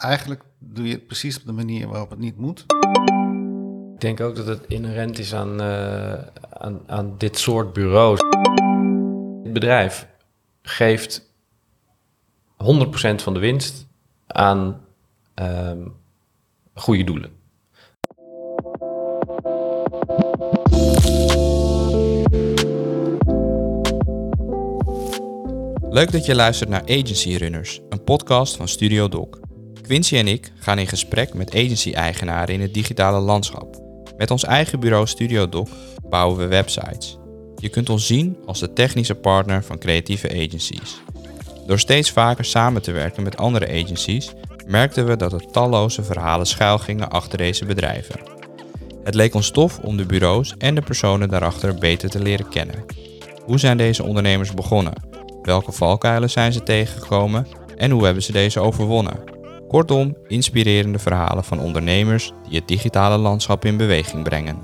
eigenlijk doe je het precies op de manier waarop het niet moet. Ik denk ook dat het inherent is aan, uh, aan, aan dit soort bureaus. Het bedrijf geeft 100% van de winst aan um, goede doelen. Leuk dat je luistert naar Agency Runners, een podcast van Studio Doc. Quincy en ik gaan in gesprek met agency-eigenaren in het digitale landschap. Met ons eigen bureau Studio Doc bouwen we websites. Je kunt ons zien als de technische partner van creatieve agencies. Door steeds vaker samen te werken met andere agencies, merkten we dat er talloze verhalen schuilgingen achter deze bedrijven. Het leek ons tof om de bureaus en de personen daarachter beter te leren kennen. Hoe zijn deze ondernemers begonnen? Welke valkuilen zijn ze tegengekomen en hoe hebben ze deze overwonnen? Kortom, inspirerende verhalen van ondernemers die het digitale landschap in beweging brengen.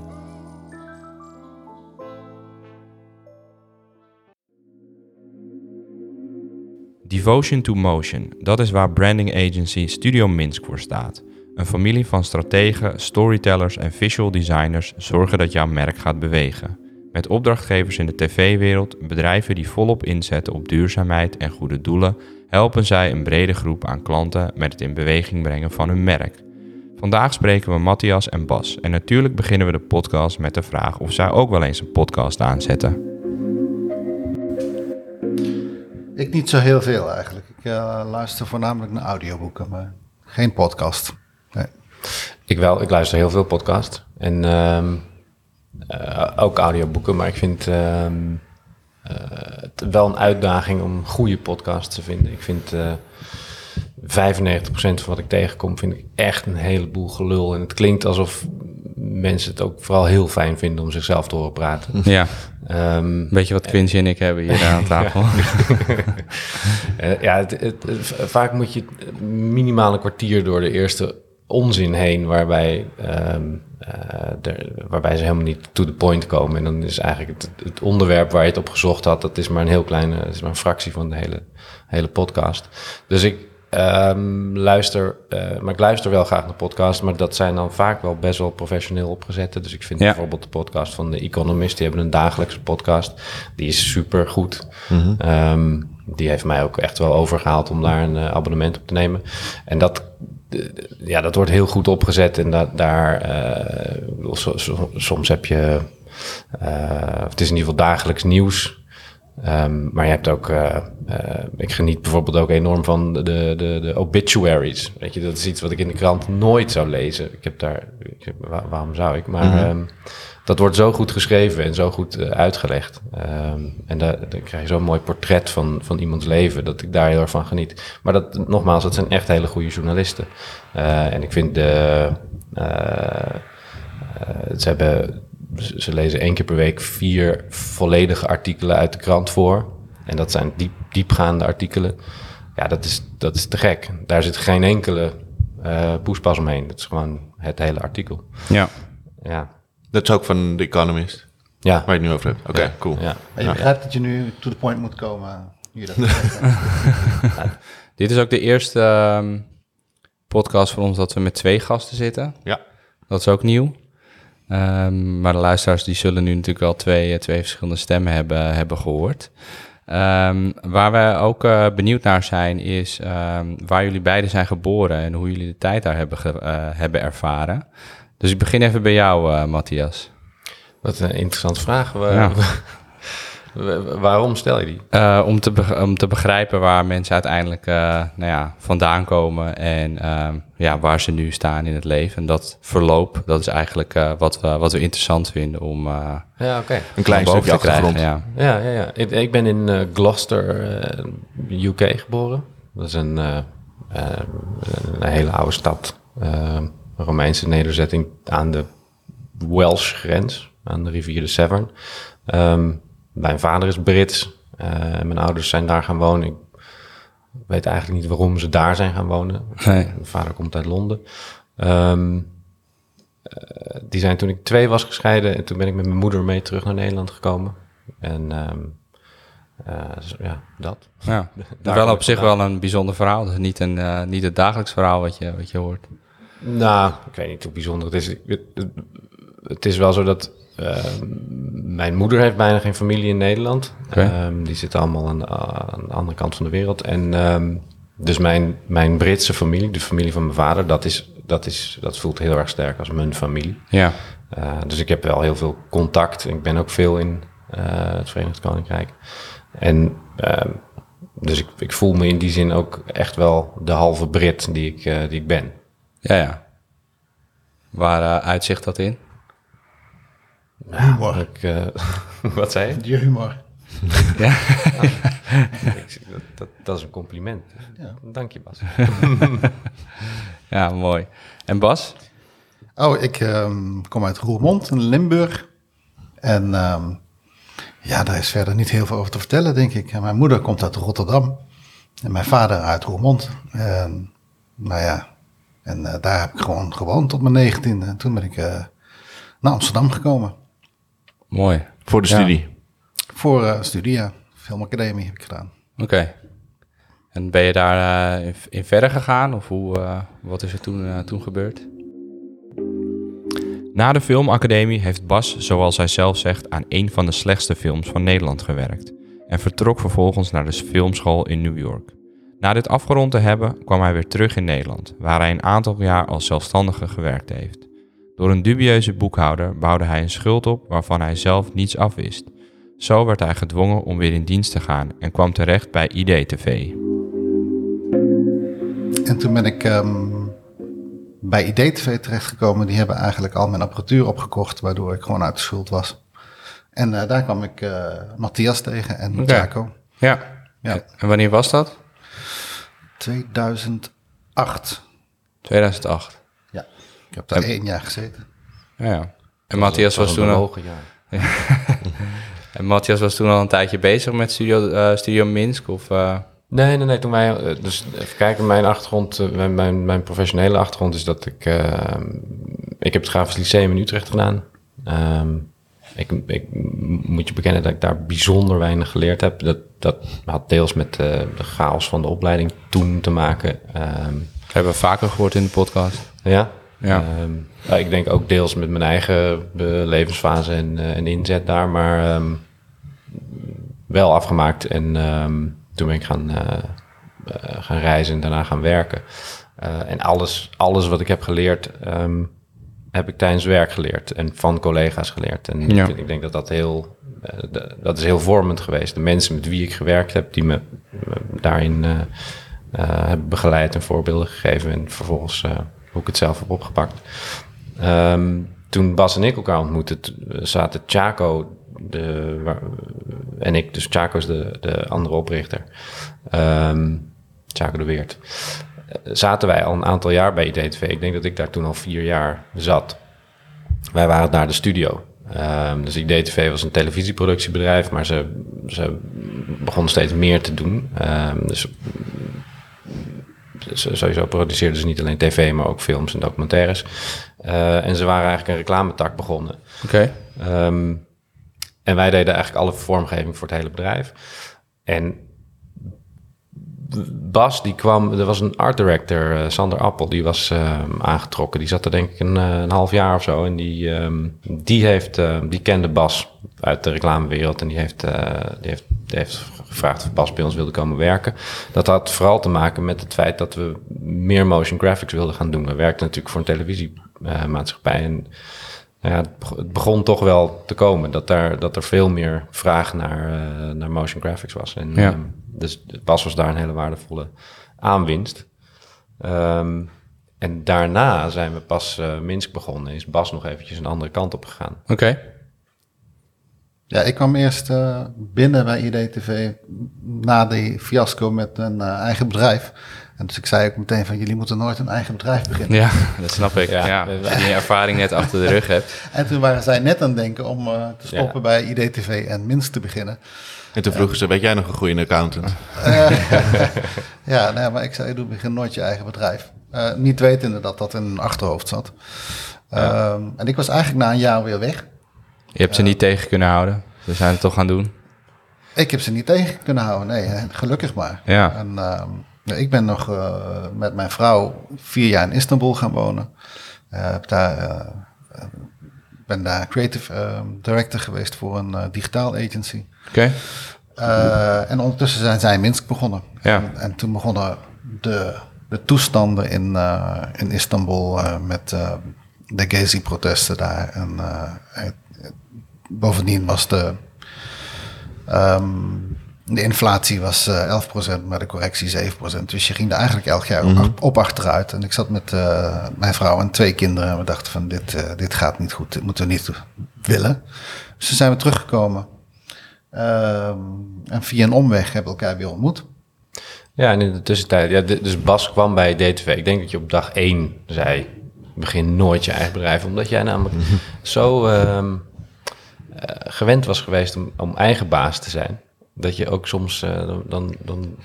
Devotion to Motion, dat is waar branding agency Studio Minsk voor staat. Een familie van strategen, storytellers en visual designers zorgen dat jouw merk gaat bewegen met opdrachtgevers in de tv-wereld, bedrijven die volop inzetten op duurzaamheid en goede doelen, helpen zij een brede groep aan klanten met het in beweging brengen van hun merk. Vandaag spreken we Matthias en Bas en natuurlijk beginnen we de podcast met de vraag of zij ook wel eens een podcast aanzetten. Ik niet zo heel veel eigenlijk. Ik uh, luister voornamelijk naar audioboeken, maar geen podcast. Nee. Ik wel, ik luister heel veel podcast. En uh, uh, ook audioboeken, maar ik vind uh, het wel een uitdaging om goede podcasts te vinden. Ik vind 95% van wat ik tegenkom, vind ik echt een heleboel gelul. En het klinkt alsof mensen het ook vooral heel fijn vinden om zichzelf te horen praten. Ja. Um, Weet je wat Quincy en ik hebben hier aan tafel? ja, het, het, vaak moet je minimaal een kwartier door de eerste onzin heen, waarbij um, uh, waarbij ze helemaal niet to the point komen. En dan is eigenlijk het, het, onderwerp waar je het op gezocht had, dat is maar een heel kleine, dat is maar een fractie van de hele, hele podcast. Dus ik um, luister, uh, maar ik luister wel graag naar podcasts, maar dat zijn dan vaak wel best wel professioneel opgezette. Dus ik vind ja. bijvoorbeeld de podcast van de Economist, die hebben een dagelijkse podcast, die is super goed. Mm -hmm. um, die heeft mij ook echt wel overgehaald om daar een uh, abonnement op te nemen. En dat ja, dat wordt heel goed opgezet en dat, daar, uh, so, so, soms heb je, uh, het is in ieder geval dagelijks nieuws. Um, maar je hebt ook, uh, ik geniet bijvoorbeeld ook enorm van de, de, de obituaries. Weet je, dat is iets wat ik in de krant nooit zou lezen. Ik heb daar, ik, waarom zou ik? Maar mm -hmm. um, dat wordt zo goed geschreven en zo goed uh, uitgelegd. Um, en daar, krijg je zo'n mooi portret van, van iemands leven, dat ik daar heel erg van geniet. Maar dat, nogmaals, dat zijn echt hele goede journalisten. Uh, en ik vind de. Uh, ze, hebben, ze lezen één keer per week vier volledige artikelen uit de krant voor. En dat zijn diep, diepgaande artikelen. Ja, dat is, dat is te gek. Daar zit geen enkele poespas omheen. Dat is gewoon het hele artikel. Ja. Ja. Dat is ook van The Economist. Ja. Waar je het nu over hebt. Oké, okay, ja. cool. Ja. En je begrijpt dat je nu to the point moet komen. Hier, dat ja. Dit is ook de eerste um, podcast voor ons dat we met twee gasten zitten. Ja. Dat is ook nieuw. Um, maar de luisteraars die zullen nu natuurlijk wel twee, twee verschillende stemmen hebben, hebben gehoord. Um, waar we ook uh, benieuwd naar zijn is waar jullie beiden zijn geboren en hoe jullie de tijd daar hebben, ge, uh, hebben ervaren. Dus ik begin even bij jou, uh, Matthias. Wat een interessante vraag. Ja. Waarom stel je die? Uh, om, te om te begrijpen waar mensen uiteindelijk uh, nou ja, vandaan komen en uh, ja, waar ze nu staan in het leven. En dat verloop, dat is eigenlijk wat, we, wat we interessant vinden om ja, okay. een klein stukje te krijgen. Ja. Ja, ja, ja. Ik, ik ben in Gloucester, UK geboren. Dat is een, een hele oude stad. Romeinse nederzetting aan de Welsh grens, aan de rivier de Severn. Um, mijn vader is Brits. Uh, mijn ouders zijn daar gaan wonen. Ik weet eigenlijk niet waarom ze daar zijn gaan wonen. Nee. Mijn vader komt uit Londen. Um, uh, die zijn toen ik twee was gescheiden. En toen ben ik met mijn moeder mee terug naar Nederland gekomen. En um, Eh, ja, dat. Ja. Wel op zich wel een bijzonder verhaal. Dus niet, een, eh, niet het dagelijks verhaal wat je, wat je hoort. Nou, ik weet niet hoe bijzonder het is. Het, is wel zo dat eh, mijn moeder heeft bijna geen familie in Nederland. Ehm, die zitten allemaal aan de, aan de andere kant van de wereld. En ehm, dus mijn, mijn Britse familie, de familie van mijn vader, dat, is, dat, is, dat voelt heel erg sterk als mijn familie. Ja. Eh, dus ik heb wel heel veel contact. Ik ben ook veel in eh, het Verenigd Koninkrijk. En ehm, dus ik, ik voel me in die zin ook echt wel de halve Brit die ik, eh, die ik ben. Ja, ja. Waar eh, uitzicht dat in? Humor. Ik, eh, wat zei je? Je humor. Ik- dat, dat, dat is een compliment. Ja. Dank je, Bas. Ja, mooi. En Bas? Oh, ik ehm, kom uit Roermond in Limburg. En ehm, ja, daar is verder niet heel veel over te vertellen, denk ik. En mijn moeder komt uit Rotterdam. En mijn vader uit Roermond. En nou ja, en eh, daar heb ik gewoon gewoond tot mijn negentiende. En toen ben ik eh, naar Amsterdam gekomen. Mooi. Voor de Ja. studie. Voor eh studie, ja. Filmacademie heb ik gedaan. Oké. En ben je daar eh, in, in verder gegaan? Of hoe, eh, wat is er toen, eh, toen gebeurd? Na de filmacademie heeft Bas, zoals hij zelf zegt, aan een van de slechtste films van Nederland gewerkt. En vertrok vervolgens naar de filmschool in New York. Na dit afgerond te hebben, kwam hij weer terug in Nederland, waar hij een aantal jaar als zelfstandige gewerkt heeft. Door een dubieuze boekhouder bouwde hij een schuld op waarvan hij zelf niets afwist. Zo werd hij gedwongen om weer in dienst te gaan en kwam terecht bij IDTV. En toen ben ik ehm, bij IDTV terechtgekomen. Die hebben eigenlijk al mijn apparatuur opgekocht, waardoor ik gewoon uit de schuld was. En eh, daar kwam ik eh, Matthias tegen en Oké. Jaco. Ja. Ja. En wanneer was dat? 2008. 2008. Ja, ik heb daar één jaar gezeten. Ja, ja. En Matthias was, een toen al, jaar. en Matthias was toen al een tijdje bezig met Studio, eh, Studio Minsk? Of, eh, Nee, nee, nee. Toen wij, eh, dus even kijken, mijn achtergrond, mijn, mijn, mijn professionele achtergrond is dat ik, ik heb het Grafisch Lyceum in Utrecht gedaan. Ehm, ik, ik moet je bekennen dat ik daar bijzonder weinig geleerd heb. Dat, dat had deels met eh, de chaos van de opleiding toen te maken. Ehm, hebben we vaker gehoord in de podcast. ja. Ja. Ehm, ja, ik denk ook deels met mijn eigen eh, levensfase en, eh, en inzet daar, maar ehm, wel afgemaakt. En toen ben ik gaan, gaan reizen en daarna gaan werken. En alles, alles wat ik heb geleerd, heb ik tijdens werk geleerd en van collega's geleerd. En Ja. ik, ik denk dat dat heel, eh, dat is heel vormend geweest. De mensen met wie ik gewerkt heb, die me, daarin eh, eh, hebben begeleid en voorbeelden gegeven. En vervolgens eh, hoe ik het zelf heb opgepakt. Ehm, toen Bas en ik elkaar ontmoetten, zaten Chaco de, waar- en ik, dus Chaco is de, de andere oprichter, Ehm Chaco de Weert, zaten wij al een aantal jaar bij IDTV. Ik denk dat ik daar toen al vier jaar zat. Wij waren naar de studio. Ehm, dus IDTV was een televisieproductiebedrijf, maar ze, ze begonnen steeds meer te doen. Ehm, dus sowieso produceerden ze niet alleen tv, maar ook films en documentaires. Eh, en ze waren eigenlijk een reclametak begonnen. Oké. Ehm, en wij deden eigenlijk alle vormgeving voor het hele bedrijf. En Bas, die kwam, er was een art director, eh, Sander Appel, die was ehm, aangetrokken. Die zat er denk ik een, eh, een half jaar of zo. En die, ehm, die, heeft, eh, die kende Bas uit de reclamewereld. En die heeft, eh, die, heeft, die heeft gevraagd of Bas bij ons wilde komen werken. Dat had vooral te maken met het feit dat we meer motion graphics wilden gaan doen. We werkten natuurlijk voor een televisiemaatschappij. en nou ja, het beg- het begon toch wel te komen dat, daar, dat er veel meer vraag naar, eh, naar motion graphics was. En, Ja. ehm, dus Bas was daar een hele waardevolle aanwinst. Ehm, en daarna zijn we pas eh, Minsk begonnen. Is Bas nog eventjes een andere kant op gegaan. Oké. Ja, ik kwam eerst eh, binnen bij IDTV na die fiasco met een eh, eigen bedrijf. En dus ik zei ook meteen van, jullie moeten nooit een eigen bedrijf beginnen. Ja, dat snap ik. Ja, Ja. Als je die ervaring net achter de rug hebt. En toen waren zij net aan het denken om eh, te stoppen Ja. bij IDTV en Minst te beginnen. En toen vroegen ze, weet jij nog een goede accountant? Ja, nee, maar ik zei, doe begin nooit je eigen bedrijf. Eh, niet wetende dat dat in een achterhoofd zat. Ehm, en ik was eigenlijk na een jaar weer weg. Je hebt ze niet tegen kunnen houden. Ze zijn het toch gaan doen. Ik heb ze niet tegen kunnen houden, nee, hè, gelukkig maar. Ja. En ehm, ja, ik ben nog eh, met mijn vrouw vier jaar in Istanbul gaan wonen. Heb daar, eh, eh, ben daar creative ehm, director geweest voor een digitaal agency. Oké. En ondertussen zijn zij in Minsk begonnen. Ja. En, en toen begonnen de, de toestanden in, in Istanbul met de Gezi-protesten daar. En het- bovendien was de, ehm, de inflatie was eh 11%, maar de correctie 7%. Dus je ging er eigenlijk elk jaar Mhm. op, op achteruit. En ik zat met eh, mijn vrouw en twee kinderen en we dachten van dit, eh, dit gaat niet goed, dit moeten we niet willen. Dus toen zijn we teruggekomen. Ehm, en via een omweg hebben we elkaar weer ontmoet. Ja, en in de tussentijd, ja, dus Bas kwam bij DTV. Ik denk dat je op dag één zei, begin nooit je eigen bedrijf. Omdat jij namelijk zo ehm, eh, gewend was geweest om, om eigen baas te zijn. Dat je ook soms, eh, dan, dan, dan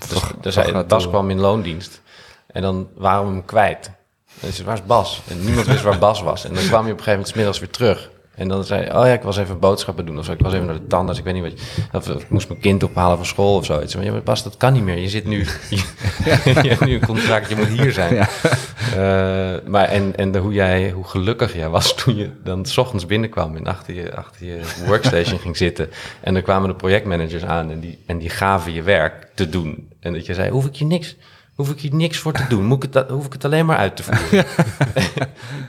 dus, gaat Bas kwam in loondienst. En dan waren we hem kwijt. En dus waar is Bas? En niemand wist waar Bas was. En dan kwam je op een gegeven moment 's middags weer terug. En dan zei je, oh ja, ik was even boodschappen doen. Of zo, ik was even naar de tandarts, ik weet niet wat. Of of ik moest mijn kind ophalen van school of zoiets. Maar ja, maar Bas, dat kan niet meer. Je zit nu, je, je hebt nu een contract, je moet hier zijn. Eh, maar en, en de, hoe, jij, hoe gelukkig jij was toen je dan 's ochtends binnenkwam en achter je, achter je workstation ging zitten. En er kwamen de projectmanagers aan en die, en die gaven je werk te doen. En dat je zei, hoef ik je niks, hoef ik hier niks voor te doen? Moet ik het, dat- hoef ik het alleen maar uit te voeren?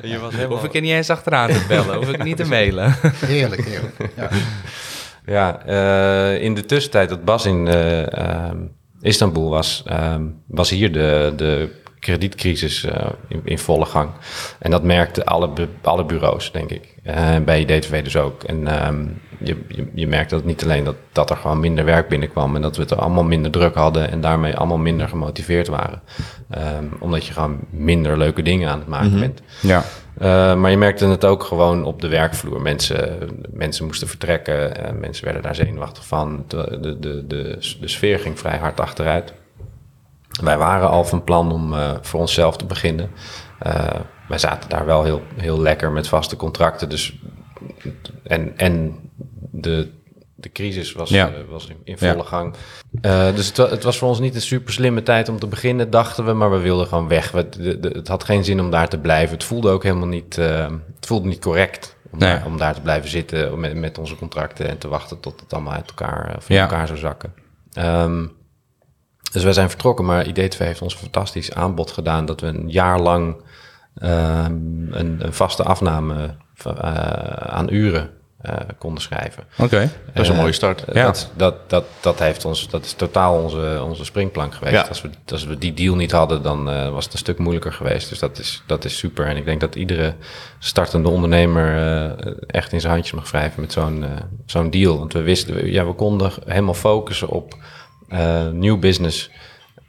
En je was helemaal... Hoef ik er niet eens achteraan te bellen, hoef ik niet te mailen. Heerlijk, heerlijk. Ja. Ja, eh, in de tussentijd dat Bas in eh, ehm, Istanbul was, ehm, was hier de, de kredietcrisis eh, in, in volle gang. En dat merkten alle, bu- alle bureaus, denk ik. Eh, bij DTV dus ook. En ehm, je, je, je merkte dat niet alleen dat, dat er gewoon minder werk binnenkwam... en dat we het er allemaal minder druk hadden... en daarmee allemaal minder gemotiveerd waren. Ehm, omdat je gewoon minder leuke dingen aan het maken bent. Ja. Uh, maar je merkte het ook gewoon op de werkvloer. Mensen, mensen moesten vertrekken, uh, mensen werden daar zenuwachtig van. De, de, de, de, de sfeer ging vrij hard achteruit. Wij waren al van plan om uh, voor onszelf te beginnen. Uh, wij zaten daar wel heel, heel lekker met vaste contracten. Dus, en, en de, de crisis was, Ja. uh, was in, in volle Ja. gang. Dus het, wa- het was voor ons niet een super slimme tijd om te beginnen, dachten we, maar we wilden gewoon weg. We, de, de- het had geen zin om daar te blijven. Het voelde ook helemaal niet, het voelde niet correct om, Nee. daar, om daar te blijven zitten met, met onze contracten en te wachten tot het allemaal uit elkaar, van Ja. elkaar zou zakken. Um, dus wij zijn vertrokken, maar IDTV heeft ons een fantastisch aanbod gedaan dat we een jaar lang um, een, een vaste afname van, uh, aan uren uh, konden schrijven. Oké. Dat is een mooie start. Uh, Ja. dat, dat, dat, dat, heeft ons, dat is totaal onze, onze springplank geweest. Ja. Als, we, als we die deal niet hadden, dan uh, was het een stuk moeilijker geweest. Dus dat is, dat is super. En ik denk dat iedere startende ondernemer uh, echt in zijn handjes mag wrijven met zo'n uh, zo'n deal. Want we wisten, ja, we konden helemaal focussen op uh, nieuw business.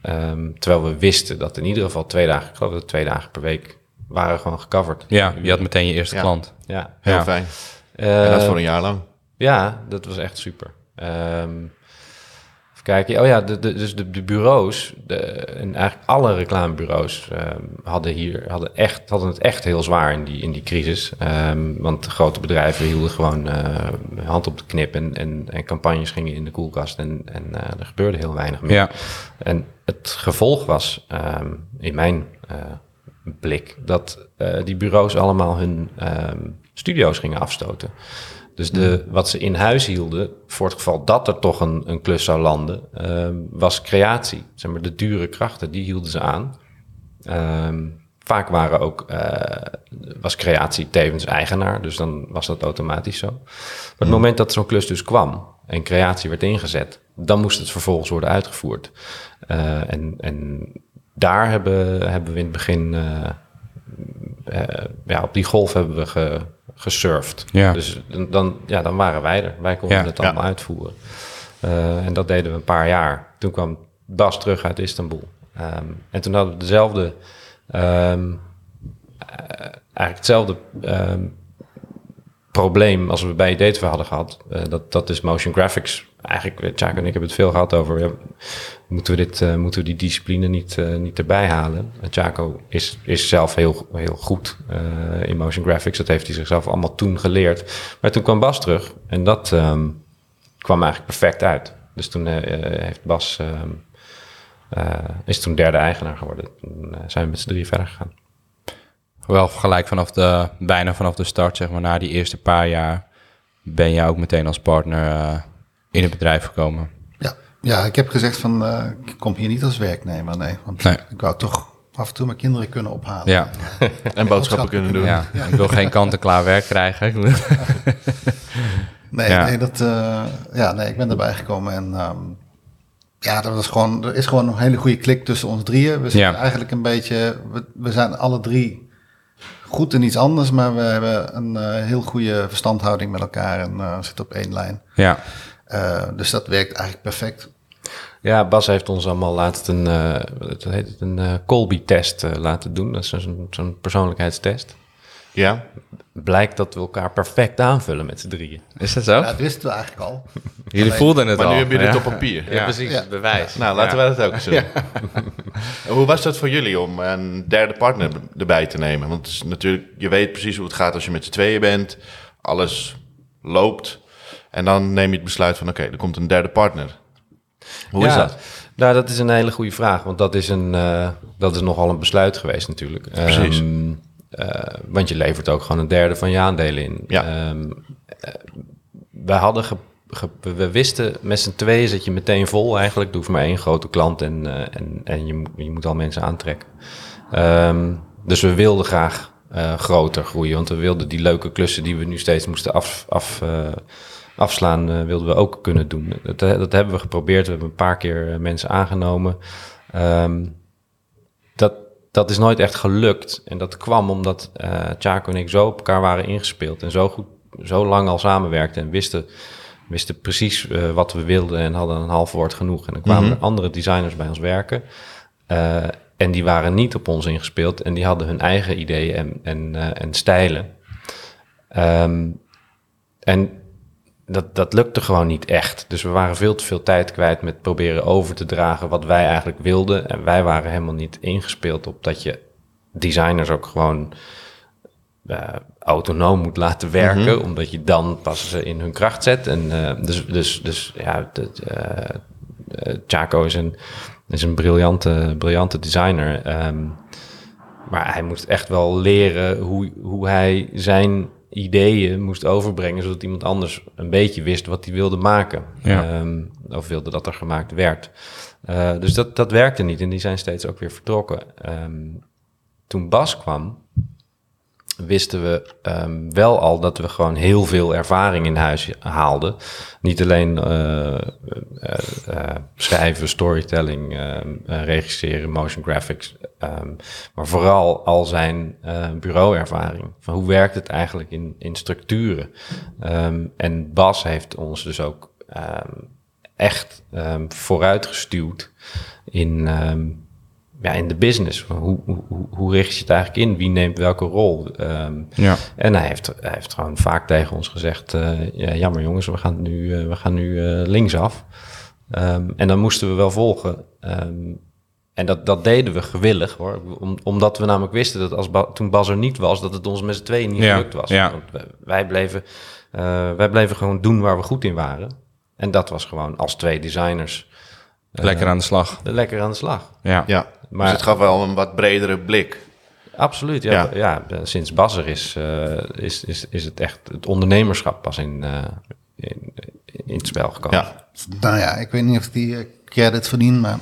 Um, terwijl we wisten dat in ieder geval twee dagen, ik geloof dat twee dagen per week, waren gewoon gecoverd. Ja, je had meteen je eerste Ja. klant. Ja, Heel Ja. fijn. Uh, En dat voor een jaar lang. ja, dat was echt super. Ehm kijken. Oh ja, de, de, dus de, de bureaus, de, en eigenlijk alle reclamebureaus ehm, hadden, hier, hadden, echt, hadden het echt heel zwaar in die, in die crisis. Ehm, want de grote bedrijven hielden gewoon eh, hand op de knip en, en, en campagnes gingen in de koelkast en, en eh, er gebeurde heel weinig meer. Ja. En het gevolg was, ehm, in mijn eh, blik, dat die bureaus allemaal hun studio's gingen afstoten. Dus de, wat ze in huis hielden, voor het geval dat er toch een, een klus zou landen, ehm, was creatie. Zeg maar, de dure krachten, die hielden ze aan. Ehm, vaak waren ook, eh, was creatie tevens eigenaar, dus dan was dat automatisch zo. Maar het moment dat zo'n klus dus kwam en creatie werd ingezet, dan moest het vervolgens worden uitgevoerd. Eh, en, en daar hebben, hebben we in het begin, eh, ja, op die golf hebben we ge, gesurfd. Ja. Dus dan- ja, dan waren wij er. Wij konden Ja. het allemaal uitvoeren. Eh, en dat deden we een paar jaar. Toen kwam Bas terug uit Istanbul. Ehm, en toen hadden we dezelfde, ehm, eh, eigenlijk hetzelfde ehm, probleem als we bij DTV hadden gehad. Eh, dat, dat is motion graphics. Eigenlijk, eh, Tjaak en ik hebben het veel gehad over... Moeten, we dit, eh, moeten we die discipline niet, niet erbij halen? En Chaco is, is zelf heel, heel goed in motion graphics. Dat heeft hij zichzelf allemaal toen geleerd. Maar toen kwam Bas terug en dat ehm, kwam eigenlijk perfect uit. Dus toen heeft Bas, ehm, eh, is toen derde eigenaar geworden. Toen zijn we met z'n drieën verder gegaan. Wel gelijk vanaf de, bijna vanaf de start, zeg maar, na die eerste paar jaar, ben je ook meteen als partner eh, in het bedrijf gekomen. Ja, ja ik heb gezegd van, eh, ik kom hier niet als werknemer, nee. Want Nee. ik wou toch af en toe mijn kinderen kunnen ophalen. Ja, En boodschappen kunnen doen. ja. ik wil geen kant-en-klaar werk krijgen. Nee, Ja. nee, dat, eh, ja, nee, ik ben erbij gekomen en ehm, ja, dat was gewoon, er is gewoon een hele goede klik tussen ons drieën. We zijn Ja. eigenlijk een beetje, we, we zijn alle drie goed in iets anders, maar we hebben een eh, heel goede verstandhouding met elkaar en eh, zitten op één lijn. ja, Eh, dus dat werkt eigenlijk perfect. Ja, Bas heeft ons allemaal laatst een, eh wat heet het, een Colby-test laten doen. Dat is zo'n zo'n persoonlijkheidstest. Ja? Blijkt dat we elkaar perfect aanvullen met z'n drieën. is dat zo? Ja, dat wisten we eigenlijk al. Jullie voelden het Maar al. nu heb je dit ja. op papier. Ja. precies, Ja. bewijs. Nou, laten wij dat ook doen. Hoe was dat voor jullie om een derde partner erbij te nemen? Want het is natuurlijk, je weet precies hoe het gaat als je met z'n tweeën bent. Alles loopt. En dan neem je het besluit van, oké, er komt een derde partner. Hoe is dat? Nou, dat is een hele goede vraag, want dat is, een, eh, dat is nogal een besluit geweest natuurlijk. Precies. Ehm, eh, want je levert ook gewoon een derde van je aandelen in. Ja. Ehm, eh, we hadden ge- we wisten met z'n tweeën zit je meteen vol eigenlijk. Er hoeft maar één grote klant en, eh, en, en je, moet- je moet al mensen aantrekken. Ehm, dus we wilden graag eh, groter groeien, want we wilden die leuke klussen die we nu steeds moesten af, af, eh, afslaan, eh, wilden we ook kunnen doen. Dat, eh, dat hebben we geprobeerd. We hebben een paar keer eh, mensen aangenomen. Ehm, dat, is nooit echt gelukt. En dat kwam omdat Chaco en ik zo op elkaar waren ingespeeld en zo goed, zo lang al samenwerkten en wisten, wisten precies eh, wat we wilden en hadden een half woord genoeg. En dan kwamen er andere designers bij ons werken. Eh, en die waren niet op ons ingespeeld en die hadden hun eigen ideeën en, en, en stijlen. Ehm, en dat, dat lukte gewoon niet echt. Dus we waren veel te veel tijd kwijt met proberen over te dragen wat wij eigenlijk wilden. En wij waren helemaal niet ingespeeld op dat je designers ook gewoon eh, autonoom moet laten werken, omdat je dan pas ze in hun kracht zet. En eh, dus, dus, dus ja, de, eh, Chaco is een, is een briljante, briljante designer. Ehm, maar hij moest echt wel leren hoe, hoe hij zijn ideeën moest overbrengen, zodat iemand anders een beetje wist wat hij wilde maken. Ja. Ehm, of wilde dat er gemaakt werd. Eh, dus dat, dat werkte niet en die zijn steeds ook weer vertrokken. Ehm, toen Bas kwam, wisten we ehm, wel al dat we gewoon heel veel ervaring in huis haalden. Niet alleen eh, eh, eh, schrijven, storytelling, ehm, eh, regisseren, motion graphics, ehm, maar vooral al zijn bureauervaring. Van hoe werkt het eigenlijk in, in structuren? En Bas heeft ons dus ook echt vooruitgestuwd in, ja, in de business. Hoe, hoe, hoe- richt je het eigenlijk in? Wie neemt welke rol? Ehm, Ja. en hij heeft, hij heeft gewoon vaak tegen ons gezegd: eh, ja, Jammer jongens, we gaan nu, eh, we gaan nu eh, linksaf. Ehm, en dan moesten we wel volgen. Ehm, en dat, dat deden we gewillig hoor. Om, omdat we namelijk wisten dat als Ba- toen Bas er niet was, dat het ons met z'n tweeën niet Ja, gelukt was. ja. Want wij- wij, bleven, eh, wij bleven gewoon doen waar we goed in waren. En dat was gewoon als twee designers Lekker aan de slag. lekker aan de slag. Ja. Ja, Maar- dus het gaf wel een wat bredere blik. Absoluut, ja. Ja. ja. sinds Bas er is, eh, is, is, is het echt het ondernemerschap pas in, eh, in, in het spel gekomen. Ja, Nou ja, ik weet niet of ik die eh, credit verdien, maar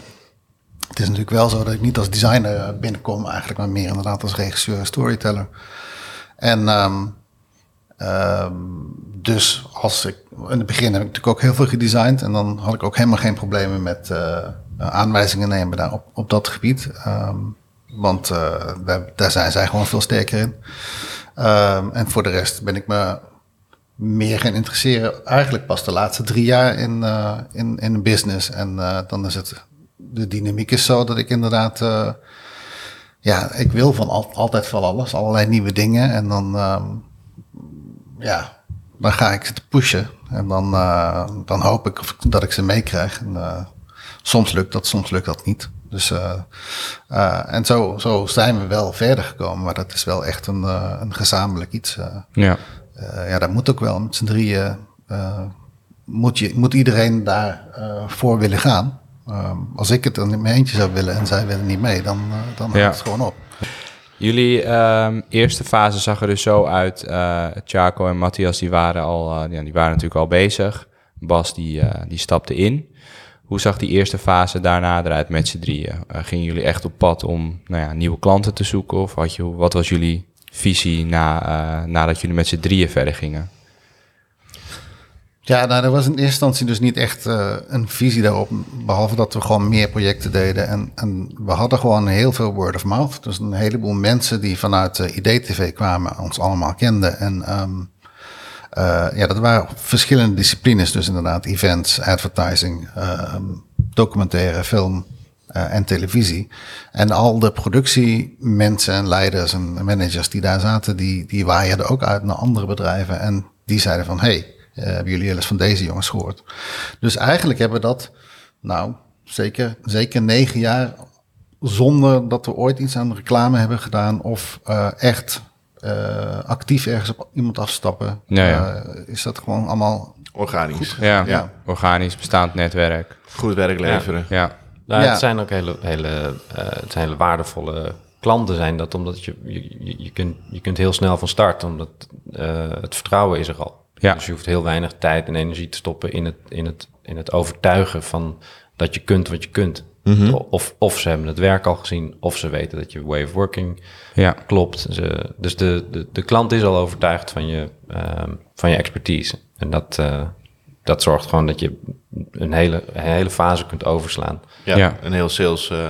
het is natuurlijk wel zo dat ik niet als designer binnenkom, eigenlijk maar meer inderdaad als regisseur en storyteller. En ehm, ehm, dus als ik, in het begin heb ik natuurlijk ook heel veel gedesigned en dan had ik ook helemaal geen problemen met eh, aanwijzingen nemen daar op, op dat gebied. Ehm, want eh, daar, daar zijn zij gewoon veel sterker in. Ehm, en voor de rest ben ik me meer gaan interesseren. Eigenlijk pas de laatste drie jaar in, eh, in, in business. En eh, dan is het, de dynamiek is zo dat ik inderdaad, eh, ja, ik wil van al, altijd van alles, allerlei nieuwe dingen. En dan, ehm, ja, dan ga ik ze pushen. En dan, eh, dan hoop ik dat ik ze meekrijg. En, eh, soms lukt dat, soms lukt dat niet. Dus, eh, eh, en zo, zo zijn we wel verder gekomen. Maar dat is wel echt een, eh, een gezamenlijk iets. Ja. Ja, dat moet ook wel met z'n drieën. moet, je, moet iedereen daar eh, voor willen gaan. Ehm, als ik het dan in mijn eentje zou willen en zij willen niet mee, dan, uh, dan Ja. houdt het gewoon op. Jullie ehm, eerste fase zag er dus zo uit. eh Chaco en Matthias die waren, al, ja, die waren natuurlijk al bezig. Bas die, die stapte in. Hoe zag die eerste fase daarna eruit met z'n drieën? Eh, gingen jullie echt op pad om nou ja, nieuwe klanten te zoeken? Of had je, wat was jullie visie na, eh, nadat jullie met z'n drieën verder gingen? Ja, nou, er was in eerste instantie dus niet echt eh, een visie daarop. Behalve dat we gewoon meer projecten deden. En, en we hadden gewoon heel veel word of mouth. Dus een heleboel mensen die vanuit uh, IDTV kwamen, ons allemaal kenden. En ehm, uh, ja, dat waren verschillende disciplines. Dus inderdaad events, advertising, ehm, documentaire, film uh, en televisie. En al de productiemensen en leiders en managers die daar zaten, die, die waaierden ook uit naar andere bedrijven. En die zeiden van, hey, uh, hebben jullie wel eens van deze jongens gehoord? Dus eigenlijk hebben we dat, nou, zeker, zeker negen jaar zonder dat we ooit iets aan reclame hebben gedaan of echt uh, actief ergens op iemand afstappen. Ja, ja. Uh, is dat gewoon allemaal organisch. Ja, Ja. organisch bestaand netwerk. Goed werk leveren. Ja, Nou, Ja. Het zijn ook hele, hele, eh, het zijn hele waardevolle klanten zijn dat, omdat je, je, je, kunt, je kunt heel snel van start, omdat eh, het vertrouwen is er al. Ja. Dus je hoeft heel weinig tijd en energie te stoppen in het, in het, in het overtuigen van dat je kunt wat je kunt. Of, of ze hebben het werk al gezien, of ze weten dat je way of working ja. klopt. Ze, dus de, de, de klant is al overtuigd van je, ehm, van je expertise. En dat, eh, dat zorgt gewoon dat je een hele, een hele fase kunt overslaan. Ja, Ja. een heel sales eh,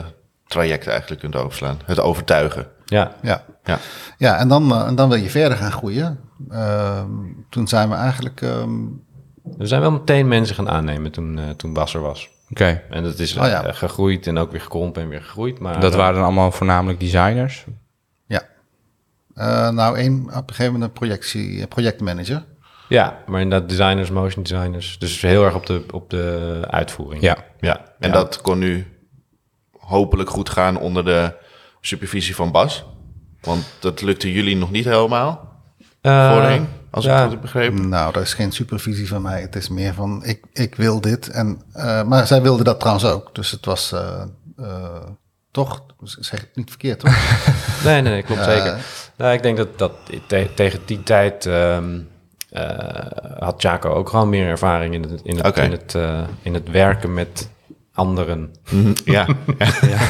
traject eigenlijk kunt overslaan. Het overtuigen. Ja, Ja, Ja. ja en, dan, uh, en dan wil je verder gaan groeien. Uh, toen zijn we eigenlijk. Um, we zijn wel meteen mensen gaan aannemen toen, uh, toen Bas er was. Oké. Okay. En dat is Oh, ja. uh, gegroeid en ook weer gekrompen en weer gegroeid. Maar Dat waren dan allemaal voornamelijk designers? Ja. Uh, nou, één, op een gegeven moment een projectie, projectmanager. Ja, maar inderdaad designers, motion designers. Dus heel erg op de, op de uitvoering. Ja. Ja, en Ja. dat kon nu hopelijk goed gaan onder de supervisie van Bas. Want dat lukte jullie nog niet helemaal Uh, voorheen, als ik ja. het goed heb begrepen. Nou, dat is geen supervisie van mij. Het is meer van, ik, ik wil dit. En, uh, maar zij wilde dat trouwens ook. Dus het was uh, toch, zeg ik het niet verkeerd, toch? nee, nee, nee, klopt Uh, zeker. Nou, ik denk dat, dat te, tegen die tijd um, had Chaco ook gewoon meer ervaring in het, in het, in het, uh, in het werken met anderen. Ja, ja.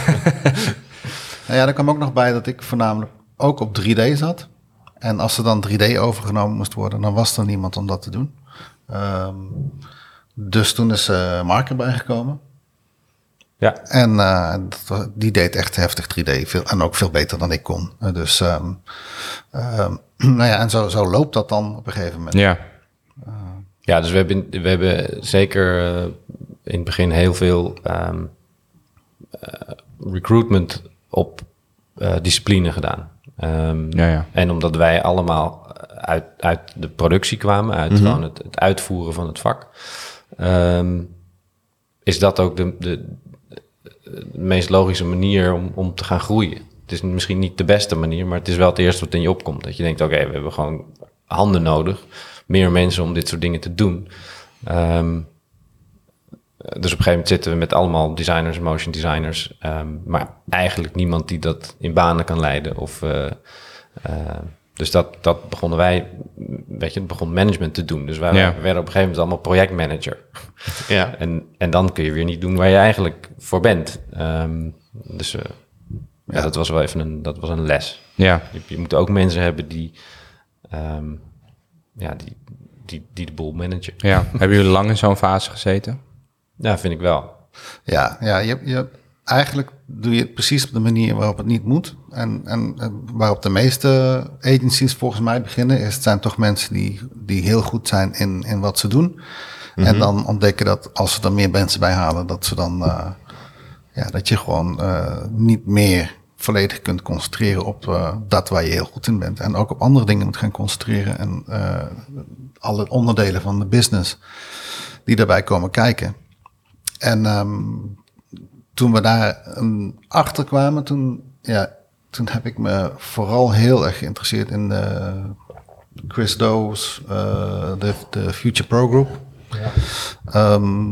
Nou ja, er kwam ook nog bij dat ik voornamelijk ook op 3D zat. En als er dan 3D overgenomen moest worden, dan was er niemand om dat te doen. Um, dus toen is uh, Mark erbij gekomen. Ja. En uh, dat, was- die deed echt heftig 3D. Veel, en ook veel beter dan ik kon. Uh, dus, um, um, nou ja, en zo, zo loopt dat dan op een gegeven moment. Ja. Ja, dus we hebben, we hebben zeker in het begin heel veel recruitment op discipline gedaan. Um, Ja, ja. En omdat wij allemaal uit, uit de productie kwamen, uit gewoon het, het uitvoeren van het vak, um, is dat ook de, de, de meest logische manier om, om te gaan groeien. Het is misschien niet de beste manier, maar het is wel het eerste wat in je opkomt. Dat je denkt, oké, we hebben gewoon handen nodig, meer mensen om dit soort dingen te doen. Um, dus op een gegeven moment zitten we met allemaal designers, motion designers, um, maar eigenlijk niemand die dat in banen kan leiden. Of, uh, uh, dus dat, dat begonnen wij, weet je, het begon management te doen. Dus wij Ja. werden op een gegeven moment allemaal projectmanager. ja. En, en dan kun je weer niet doen waar je eigenlijk voor bent. Um, dus uh, ja. ja, dat was wel even een, dat was een les. Ja. Je, je moet ook mensen hebben die, um, ja, die, die, die de boel managen. ja. Hebben jullie lang in zo'n fase gezeten? Ja, vind ik wel. Ja, ja je, je, eigenlijk doe je het precies op de manier waarop het niet moet. En, en, en waarop de meeste agencies volgens mij beginnen, is het zijn toch mensen die, die heel goed zijn in, in wat ze doen. Mhm. En dan ontdekken dat als ze er meer mensen bij halen, dat ze dan uh, ja, dat je gewoon uh, niet meer volledig kunt concentreren op uh, dat waar je heel goed in bent. En ook op andere dingen moet gaan concentreren. En alle onderdelen van de business die daarbij komen kijken. En um, toen we daar achter kwamen, toen, ja, toen heb ik me vooral heel erg geïnteresseerd in de Chris Doe's, uh, de, de Future Pro Group. Ehm,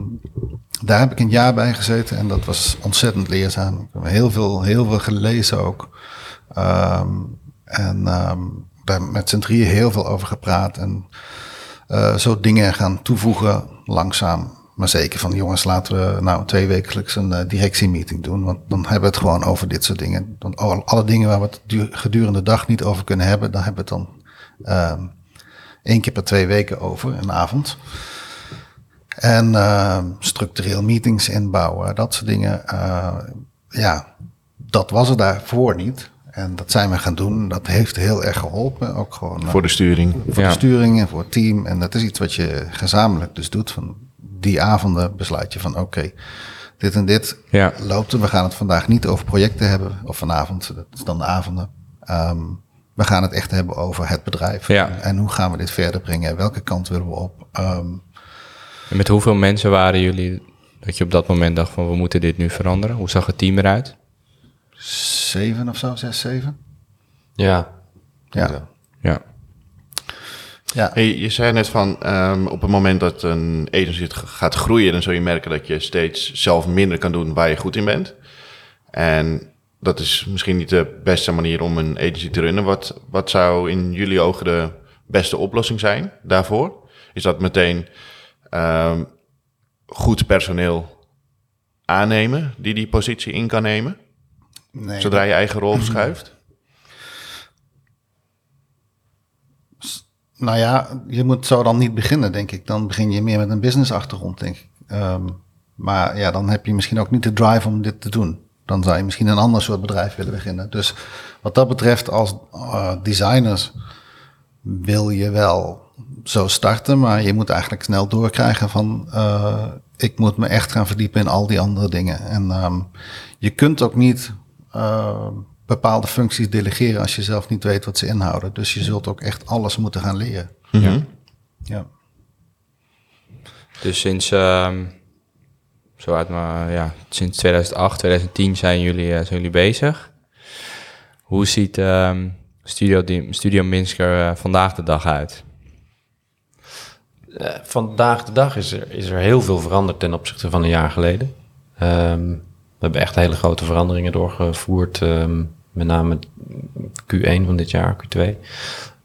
daar heb ik een jaar bij gezeten en dat was ontzettend leerzaam. Ik heb heel veel, heel veel gelezen ook. Ehm, en ehm, daar met z'n drieën heel veel over gepraat. En eh, zo dingen gaan toevoegen, langzaam. Maar zeker van jongens, laten we nou twee wekelijks een uh, directiemeeting doen. Want dan hebben we het gewoon over dit soort dingen. Dan, alle dingen waar we het gedurende de dag niet over kunnen hebben, dan hebben we het dan uh, één keer per twee weken over, een avond. En uh, structureel meetings inbouwen, dat soort dingen. Uh, ja, dat was er daarvoor niet. En dat zijn we gaan doen. Dat heeft heel erg geholpen. Ook gewoon, voor de sturing. Voor de sturing en voor het team. En dat is iets wat je gezamenlijk dus doet. Van die avonden besluit je van oké, dit en dit ja. loopt. We gaan het vandaag niet over projecten hebben. Of vanavond, dat is dan de avonden. Um, we gaan het echt hebben over het bedrijf. Ja. En hoe gaan we dit verder brengen? Welke kant willen we op? Um, en met hoeveel mensen waren jullie dat je op dat moment dacht van we moeten dit nu veranderen? Hoe zag het team eruit? Zeven of zo, zes, zeven. Ja. Ja. Ja. Ja. Hey, je zei net van um, op het moment dat een agency gaat groeien, dan zul je merken dat je steeds zelf minder kan doen waar je goed in bent. En dat is misschien niet de beste manier om een agency te runnen. Wat, wat zou in jullie ogen de beste oplossing zijn daarvoor? Is dat meteen um, goed personeel aannemen die die positie in kan nemen? Nee, Zodra je eigen rol verschuift? Nou ja, je moet zo dan niet beginnen, denk ik. Dan begin je meer met een business achtergrond, denk ik. Um, maar ja, dan heb je misschien ook niet de drive om dit te doen. Dan zou je misschien een ander soort bedrijf willen beginnen. Dus wat dat betreft, als uh, designers wil je wel zo starten, maar je moet eigenlijk snel doorkrijgen van uh, ik moet me echt gaan verdiepen in al die andere dingen. En um, je kunt ook niet uh, bepaalde functies delegeren als je zelf niet weet wat ze inhouden. Dus je zult ook echt alles moeten gaan leren. Mm -hmm. Ja. Dus sinds, uh, zo uit maar, ja, sinds 2008, 2010 zijn jullie, uh, zijn jullie bezig. Hoe ziet ehm, Studio, Studio Minsker vandaag de dag uit? Uh, vandaag de dag is er, is er heel veel veranderd ten opzichte van een jaar geleden. Um, we hebben echt hele grote veranderingen doorgevoerd. Um, met name Q1 van dit jaar, Q2. Um,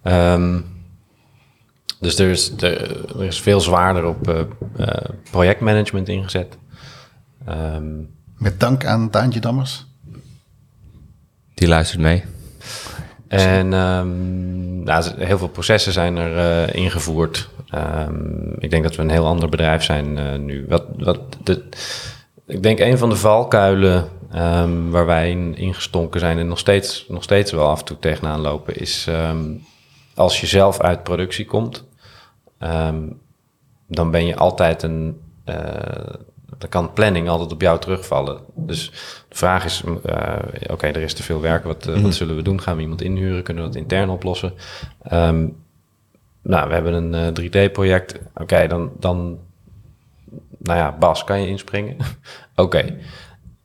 ehm, dus er is, er, is veel zwaarder op uh, uh, projectmanagement ingezet. Um, met dank aan Daantje Dammers. Die luistert mee. En nou, heel veel processen zijn er uh, ingevoerd. ik denk dat we een heel ander bedrijf zijn nu. Wat, wat de, ik denk een van de valkuilen um, waar wij in, ingestonken zijn en nog steeds, nog steeds wel af en toe tegenaan lopen, is um, als je zelf uit productie komt, um, dan ben je altijd een. Uh, dan kan planning altijd op jou terugvallen. Dus de vraag is: uh, oké, er is te veel werk. Wat, uh, wat mhm. zullen we doen? Gaan we iemand inhuren? Kunnen we dat intern oplossen? nou, we hebben een 3D-project. Oké, dan, dan nou ja, Bas, kan je inspringen? Oké.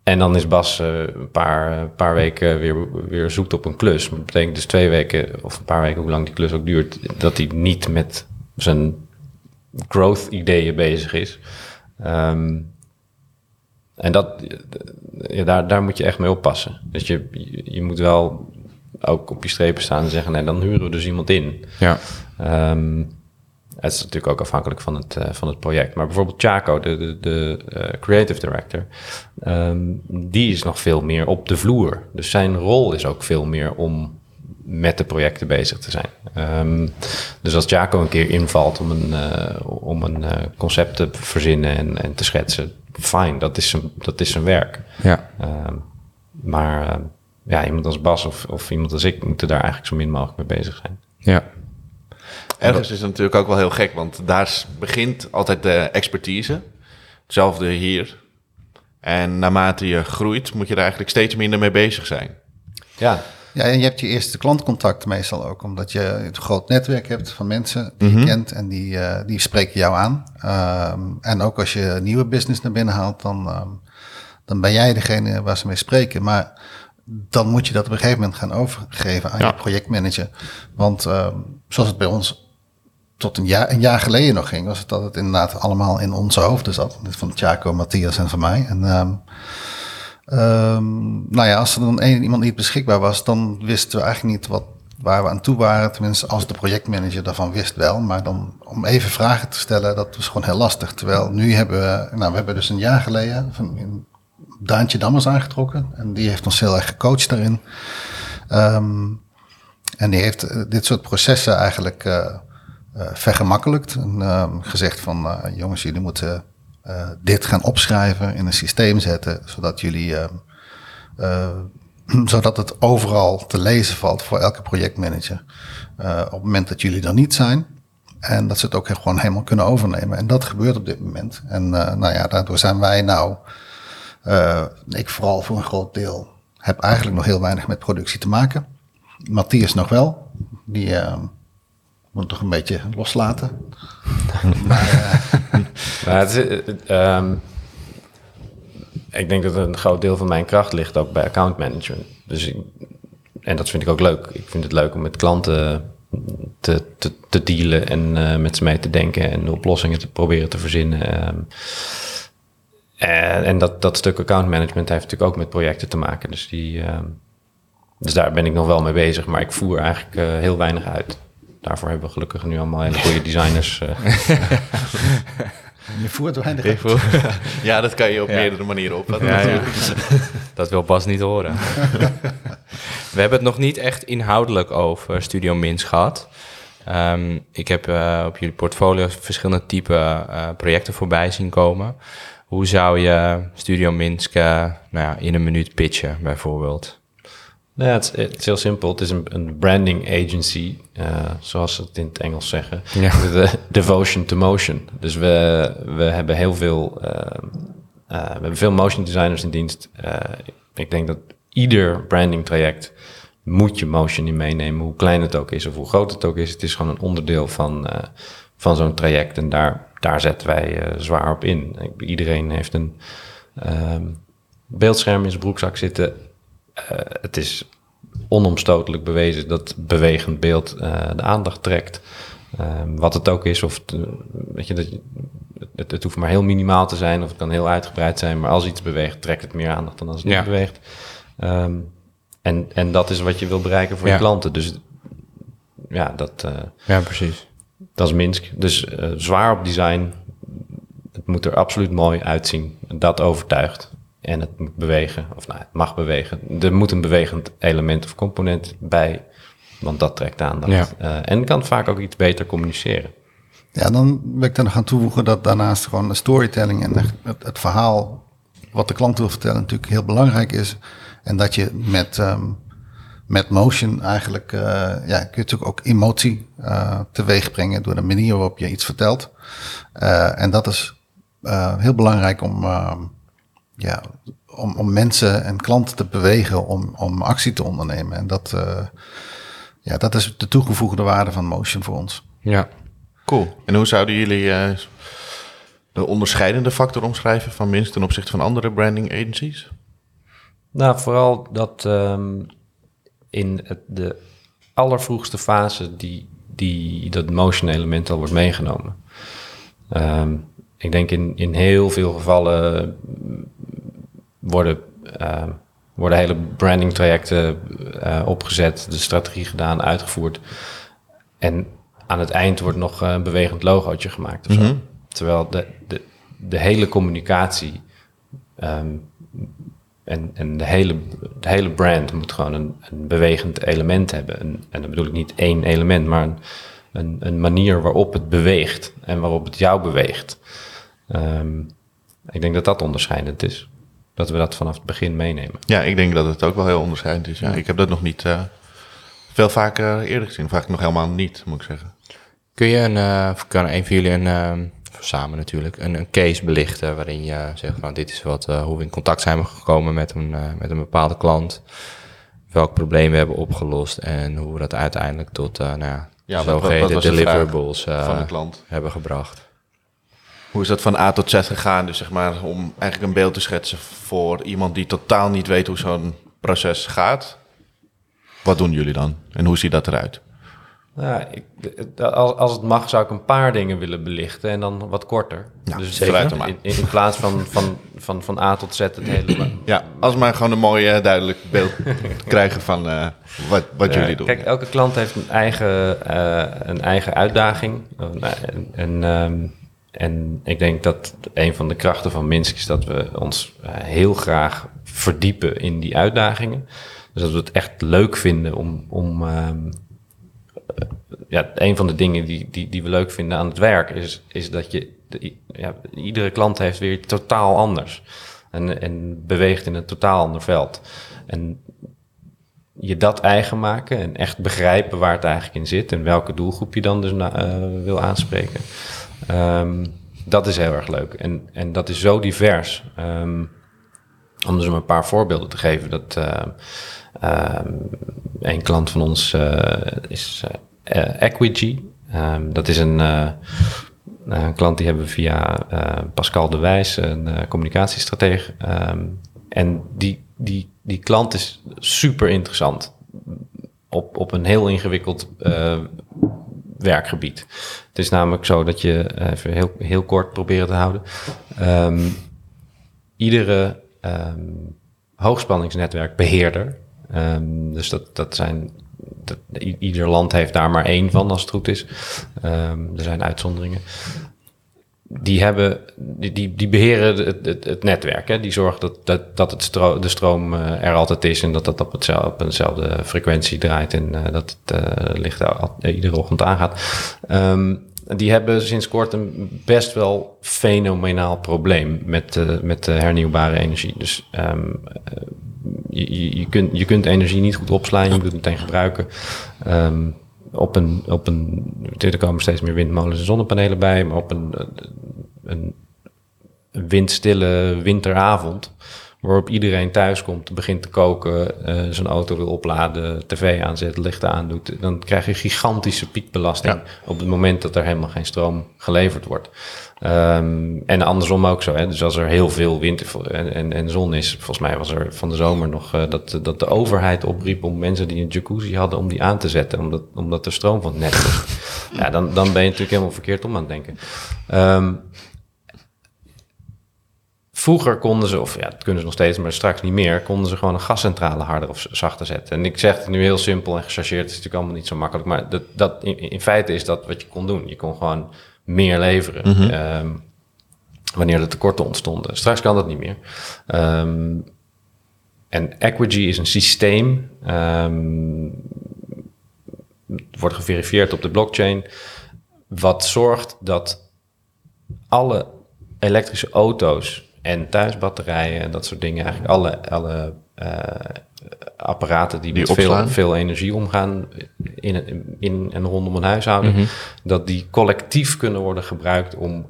En dan is Bas uh, een paar, paar weken weer, weer zoekt op een klus. Dat betekent dus twee weken of een paar weken, hoe lang die klus ook duurt, dat hij niet met zijn growth ideeën bezig is. Um, en dat, ja, daar, daar moet je echt mee oppassen. Dus je, je moet wel ook op je strepen staan en zeggen, nee, dan huren we dus iemand in. Ja. Um, het is natuurlijk ook afhankelijk van het, uh, van het project. Maar bijvoorbeeld Chaco, de, de, de uh, creative director, um, die is nog veel meer op de vloer. Dus zijn rol is ook veel meer om met de projecten bezig te zijn. Um, dus als Chaco een keer invalt om een, uh, om een concept te verzinnen en, en te schetsen, fijn, dat is zijn, dat is zijn werk. Ja. Um, maar ja, iemand als Bas of, of iemand als ik moeten daar eigenlijk zo min mogelijk mee bezig zijn. Ja. Ergens is het natuurlijk ook wel heel gek, want daar begint altijd de expertise. Hetzelfde hier. En naarmate je groeit, moet je er eigenlijk steeds minder mee bezig zijn. Ja. Ja, en je hebt je eerste klantcontact meestal ook, omdat je een groot netwerk hebt van mensen die je mhm. kent en die, uh, die spreken jou aan. Um, en ook als je nieuwe business naar binnen haalt, dan, um, dan ben jij degene waar ze mee spreken. Maar dan moet je dat op een gegeven moment gaan overgeven aan je projectmanager. Want um, zoals het bij ons tot een jaar, een jaar geleden nog ging, was het dat het inderdaad allemaal in onze hoofden zat. Van Tjaco, Matthias en van mij. En ehm, ehm, nou ja, als er dan één iemand niet beschikbaar was, dan wisten we eigenlijk niet wat, waar we aan toe waren. Tenminste, als de projectmanager daarvan wist wel. Maar dan om even vragen te stellen, dat was gewoon heel lastig. Terwijl nu hebben we, nou, we hebben dus een jaar geleden van een Daantje Dammers aangetrokken. En die heeft ons heel erg gecoacht daarin. Ehm, en die heeft eh, dit soort processen eigenlijk uh, vergemakkelijkt. En ehm, gezegd van, uh, jongens, jullie moeten dit gaan opschrijven, in een systeem zetten, zodat jullie, ehm, zodat het overal te lezen valt voor elke projectmanager. op het moment dat jullie er niet zijn. En dat ze het ook gewoon helemaal kunnen overnemen. En dat gebeurt op dit moment. En nou ja, daardoor zijn wij nou, ik vooral voor een groot deel, heb eigenlijk nog heel weinig met productie te maken. Matthias nog wel. Die uh, moet toch een beetje loslaten. maar, um, ik denk dat een groot deel van mijn kracht ligt ook bij account management. Dus ik, en dat vind ik ook leuk. Ik vind het leuk om met klanten te, te, te dealen en uh, met ze mee te denken en oplossingen te proberen te verzinnen. Um, en, en dat, dat stuk account management heeft natuurlijk ook met projecten te maken. Dus die, um, dus daar ben ik nog wel mee bezig, maar ik voer eigenlijk uh, heel weinig uit. Daarvoor hebben we gelukkig nu allemaal hele goede designers. Uh. je voert weinig ja, dat kan je op ja. meerdere manieren opvatten. Ja, ja. dat wil Bas niet horen. we hebben het nog niet echt inhoudelijk over Studio Minsk gehad. Um, ik heb uh, op jullie portfolio verschillende type uh, projecten voorbij zien komen. Hoe zou je Studio Minsk nou ja, in een minuut pitchen, bijvoorbeeld? Nou ja, het, het, is heel simpel. Het is een, een branding agency, uh, zoals ze het in het Engels zeggen. Ja. De, devotion to motion. Dus we, we hebben heel veel, uh, uh, we hebben veel motion designers in dienst. ik denk dat ieder branding traject moet je motion in meenemen, hoe klein het ook is of hoe groot het ook is. Het is gewoon een onderdeel van, van zo'n traject en daar, daar zetten wij zwaar op in. Iedereen heeft een beeldscherm in zijn broekzak zitten het is onomstotelijk bewezen dat bewegend beeld uh, de aandacht trekt. Uh, wat het ook is, of het, weet je, dat, het, het, hoeft maar heel minimaal te zijn, of het kan heel uitgebreid zijn, maar als iets beweegt, trekt het meer aandacht dan als het ja. niet beweegt. Um, en, en dat is wat je wil bereiken voor ja. je klanten. Dus ja, dat, ja, precies. dat is Minsk. Dus zwaar op design. Het moet er absoluut mooi uitzien. Dat overtuigt. En het moet bewegen, of nou, het mag bewegen. Er moet een bewegend element of component bij, want dat trekt aandacht. Ja. Uh, en kan vaak ook iets beter communiceren. Ja, dan wil ik er nog aan toevoegen dat daarnaast gewoon de storytelling en het, het, verhaal wat de klant wil vertellen natuurlijk heel belangrijk is. En dat je met, um, met motion eigenlijk, uh, ja, kun je natuurlijk ook emotie uh, teweeg brengen door de manier waarop je iets vertelt. en dat is heel belangrijk om ja, om, om mensen en klanten te bewegen om, om actie te ondernemen. En dat, uh, ja, dat is de toegevoegde waarde van Motion voor ons. Ja, cool. En hoe zouden jullie uh, de onderscheidende factor omschrijven van Minst ten opzichte van andere branding agencies? Nou, vooral dat um, in het, de allervroegste fase die, die dat motion element al wordt meegenomen. Um, ik denk in, in heel veel gevallen worden, uh, worden hele branding trajecten uh, opgezet, de strategie gedaan, uitgevoerd. En aan het eind wordt nog een bewegend logootje gemaakt. Of zo. Mm -hmm. Terwijl de, de, de hele communicatie um, en, en de, hele, de hele brand moet gewoon een, een bewegend element hebben. Een, en dan bedoel ik niet één element, maar een, een, een manier waarop het beweegt en waarop het jou beweegt. Um, ik denk dat dat onderscheidend is. Dat we dat vanaf het begin meenemen. Ja, ik denk dat het ook wel heel onderscheidend is. Ja. Ik heb dat nog niet uh, veel vaker eerder gezien. Vaak nog helemaal niet, moet ik zeggen. Kun je een, uh, kan een van jullie een, uh, samen natuurlijk, een, een, case belichten waarin je zegt van dit is wat, hoe we in contact zijn gekomen met een, met een bepaalde klant. Welk probleem we hebben opgelost en hoe we dat uiteindelijk tot nou ja, ja, zogeheten deliverables van de klant hebben gebracht. Hoe is dat van A tot Z gegaan? Dus zeg maar om eigenlijk een beeld te schetsen voor iemand die totaal niet weet hoe zo'n proces gaat. Wat doen jullie dan? En hoe ziet dat eruit? Nou, ik, als, als het mag, zou ik een paar dingen willen belichten en dan wat korter. dus maar. in, in, in plaats van, van, van, van A tot Z het hele. Ja, als maar gewoon een mooi eh, duidelijk beeld krijgen van eh, wat, wat Ja, jullie doen. Kijk, elke klant heeft een eigen, eh, een eigen uitdaging. En, en, ehm, en ik denk dat een van de krachten van Minsk is dat we ons eh, heel graag verdiepen in die uitdagingen. Dus dat we het echt leuk vinden om. om ehm, eh, ja, een van de dingen die, die, die we leuk vinden aan het werk is, is dat je. ja, iedere klant heeft weer totaal anders. En, en beweegt in een totaal ander veld. En je dat eigen maken en echt begrijpen waar het eigenlijk in zit en welke doelgroep je dan dus eh, wil aanspreken. Ehm, dat is heel erg leuk. En, en dat is zo divers. Ehm, om dus een paar voorbeelden te geven. Dat eh, ehm, een klant van ons eh, is eh. Ehm, dat is een, een klant die hebben we via Pascal de Wijs, een communicatiestratege. En die, die, die klant is super interessant. Op, op een heel ingewikkeld werkgebied. Het is namelijk zo dat je, eh, even heel, heel kort proberen te houden. Ehm, iedere ehm, hoogspanningsnetwerkbeheerder, ehm, dus dat, dat zijn, dat, ieder land heeft daar maar één van als het goed is. Er zijn uitzonderingen. Die, hebben, die, die, beheren het, het, netwerk. Hè? Die zorgen dat, dat, dat het de stroom eh, er altijd is en dat dat op, hetzelfde, op eenzelfde frequentie draait en eh, dat het eh, licht al- iedere ochtend aangaat. Ehm, die hebben sinds kort een best wel fenomenaal probleem met, met de hernieuwbare energie. Dus ehm, eh, je, je, je, kunt, je kunt energie niet goed opslaan, je moet het meteen gebruiken. Ehm, op een, op een, er komen steeds meer windmolens en zonnepanelen bij, maar op een, een, een windstille winteravond, waarop iedereen thuis komt, begint te koken, eh, zijn auto wil opladen, tv aanzet, lichten aandoet, dan krijg je gigantische piekbelasting Ja. op het moment dat er helemaal geen stroom geleverd wordt. Ehm, en andersom ook zo. Hè? Dus als er heel veel wind en, en, en zon is, volgens mij was er van de zomer nog eh, dat, dat de overheid opriep om mensen die een jacuzzi hadden, om die aan te zetten, omdat, omdat de stroom van het net ja, dan, dan ben je natuurlijk helemaal verkeerd om aan het denken. Ehm, Vroeger konden ze, of ja, dat kunnen ze nog steeds, maar straks niet meer, konden ze gewoon een gascentrale harder of zachter zetten. En ik zeg het nu heel simpel en gechargeerd, het is natuurlijk allemaal niet zo makkelijk, maar dat, dat, in, in feite is dat wat je kon doen. Je kon gewoon meer leveren ehm, wanneer er tekorten ontstonden. Straks kan dat niet meer. Ehm, en Equigy is een systeem, ehm, wordt geverifieerd op de blockchain, wat zorgt dat alle elektrische auto's en thuisbatterijen en dat soort dingen, eigenlijk alle, alle eh, apparaten die, Die met veel, opslaan. veel energie omgaan in, in en rondom een huishouden, Mhm. dat die collectief kunnen worden gebruikt om,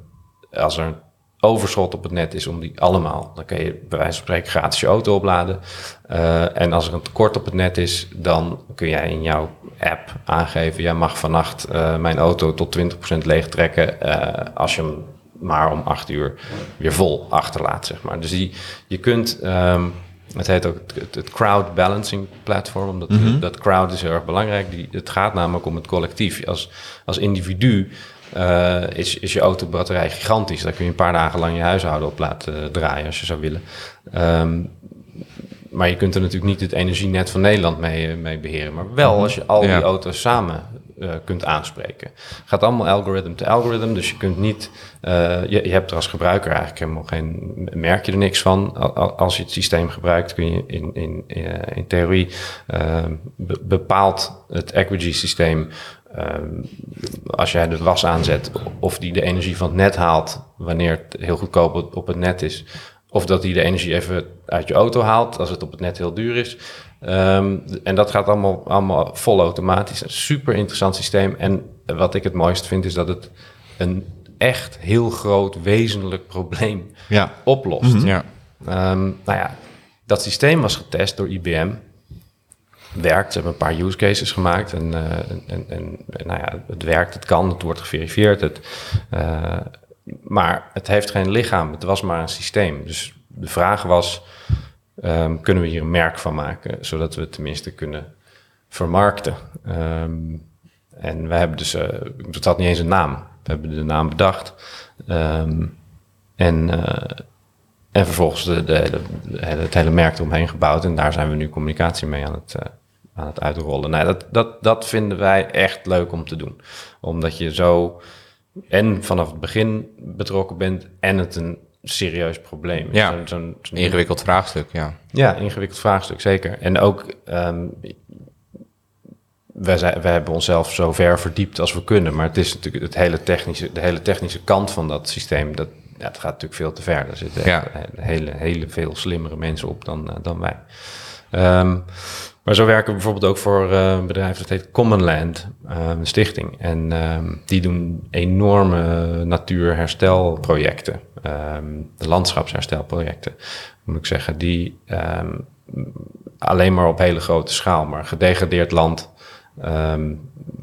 als er een overschot op het net is, om die allemaal, dan kan je bij wijze van spreken gratis je auto opladen. Eh, en als er een tekort op het net is, dan kun jij in jouw app aangeven, jij mag vannacht eh, mijn auto tot 20% leeg trekken als je hem maar om acht uur weer vol achterlaat, zeg maar. Dus die, je kunt, ehm, het heet ook het, crowd balancing platform, omdat dat crowd is heel erg belangrijk. Die, het gaat namelijk om het collectief. Als, als individu eh, is, is je autobatterij gigantisch. Daar kun je een paar dagen lang je huishouden op laten eh, draaien als je zou willen. Ehm, maar je kunt er natuurlijk niet het energienet van Nederland mee, eh, mee beheren. Maar wel als je al Ja. die auto's samen eh, kunt aanspreken. gaat allemaal algorithm to algorithm. Dus je kunt niet... eh, je, je hebt er als gebruiker eigenlijk helemaal geen... Merk je er niks van. Al- al- Als je het systeem gebruikt kun je in, in, in, theorie... be- bepaalt het Equigy systeem... als jij de was aanzet, of die de energie van het net haalt wanneer het heel goedkoop op- op het net is, of dat die de energie even uit je auto haalt als het op het net heel duur is. Ehm, en dat gaat allemaal, allemaal vol automatisch. Een super interessant systeem. En wat ik het mooist vind, is dat het een echt heel groot wezenlijk probleem Ja. oplost. Ja. Ehm, nou ja, dat systeem was getest door IBM. Werkt, ze hebben een paar use cases gemaakt. En, eh, en, en, en, nou ja, het werkt, het kan, het wordt geverifieerd. Het, eh, maar het heeft geen lichaam, het was maar een systeem. Dus de vraag was, ehm, kunnen we hier een merk van maken... zodat we het tenminste kunnen vermarkten? Ehm, en we hebben dus, uh, het had niet eens een naam. We hebben de naam bedacht. Ehm, en, en vervolgens de, de, het hele merk eromheen gebouwd. En daar zijn we nu communicatie mee aan het, aan het uitrollen. Nou, dat, dat, dat vinden wij echt leuk om te doen. Omdat je zo en vanaf het begin betrokken bent en het een serieus probleem. Ja, zo'n ingewikkeld vraagstuk, ja. Ja, ingewikkeld vraagstuk, zeker. En ook, um, wij, zijn, wij hebben onszelf zo ver verdiept als we kunnen, maar het is natuurlijk het hele technische, de hele technische kant van dat systeem, dat, ja, het gaat natuurlijk veel te ver. Er zitten ja. hele, hele veel slimmere mensen op dan, uh, dan wij. Um, maar zo werken we bijvoorbeeld ook voor uh, een bedrijf dat heet Common Land, uh, een stichting. En uh, die doen enorme natuurherstelprojecten, um, landschapsherstelprojecten, moet ik zeggen. Die um, alleen maar op hele grote schaal, maar gedegradeerd land,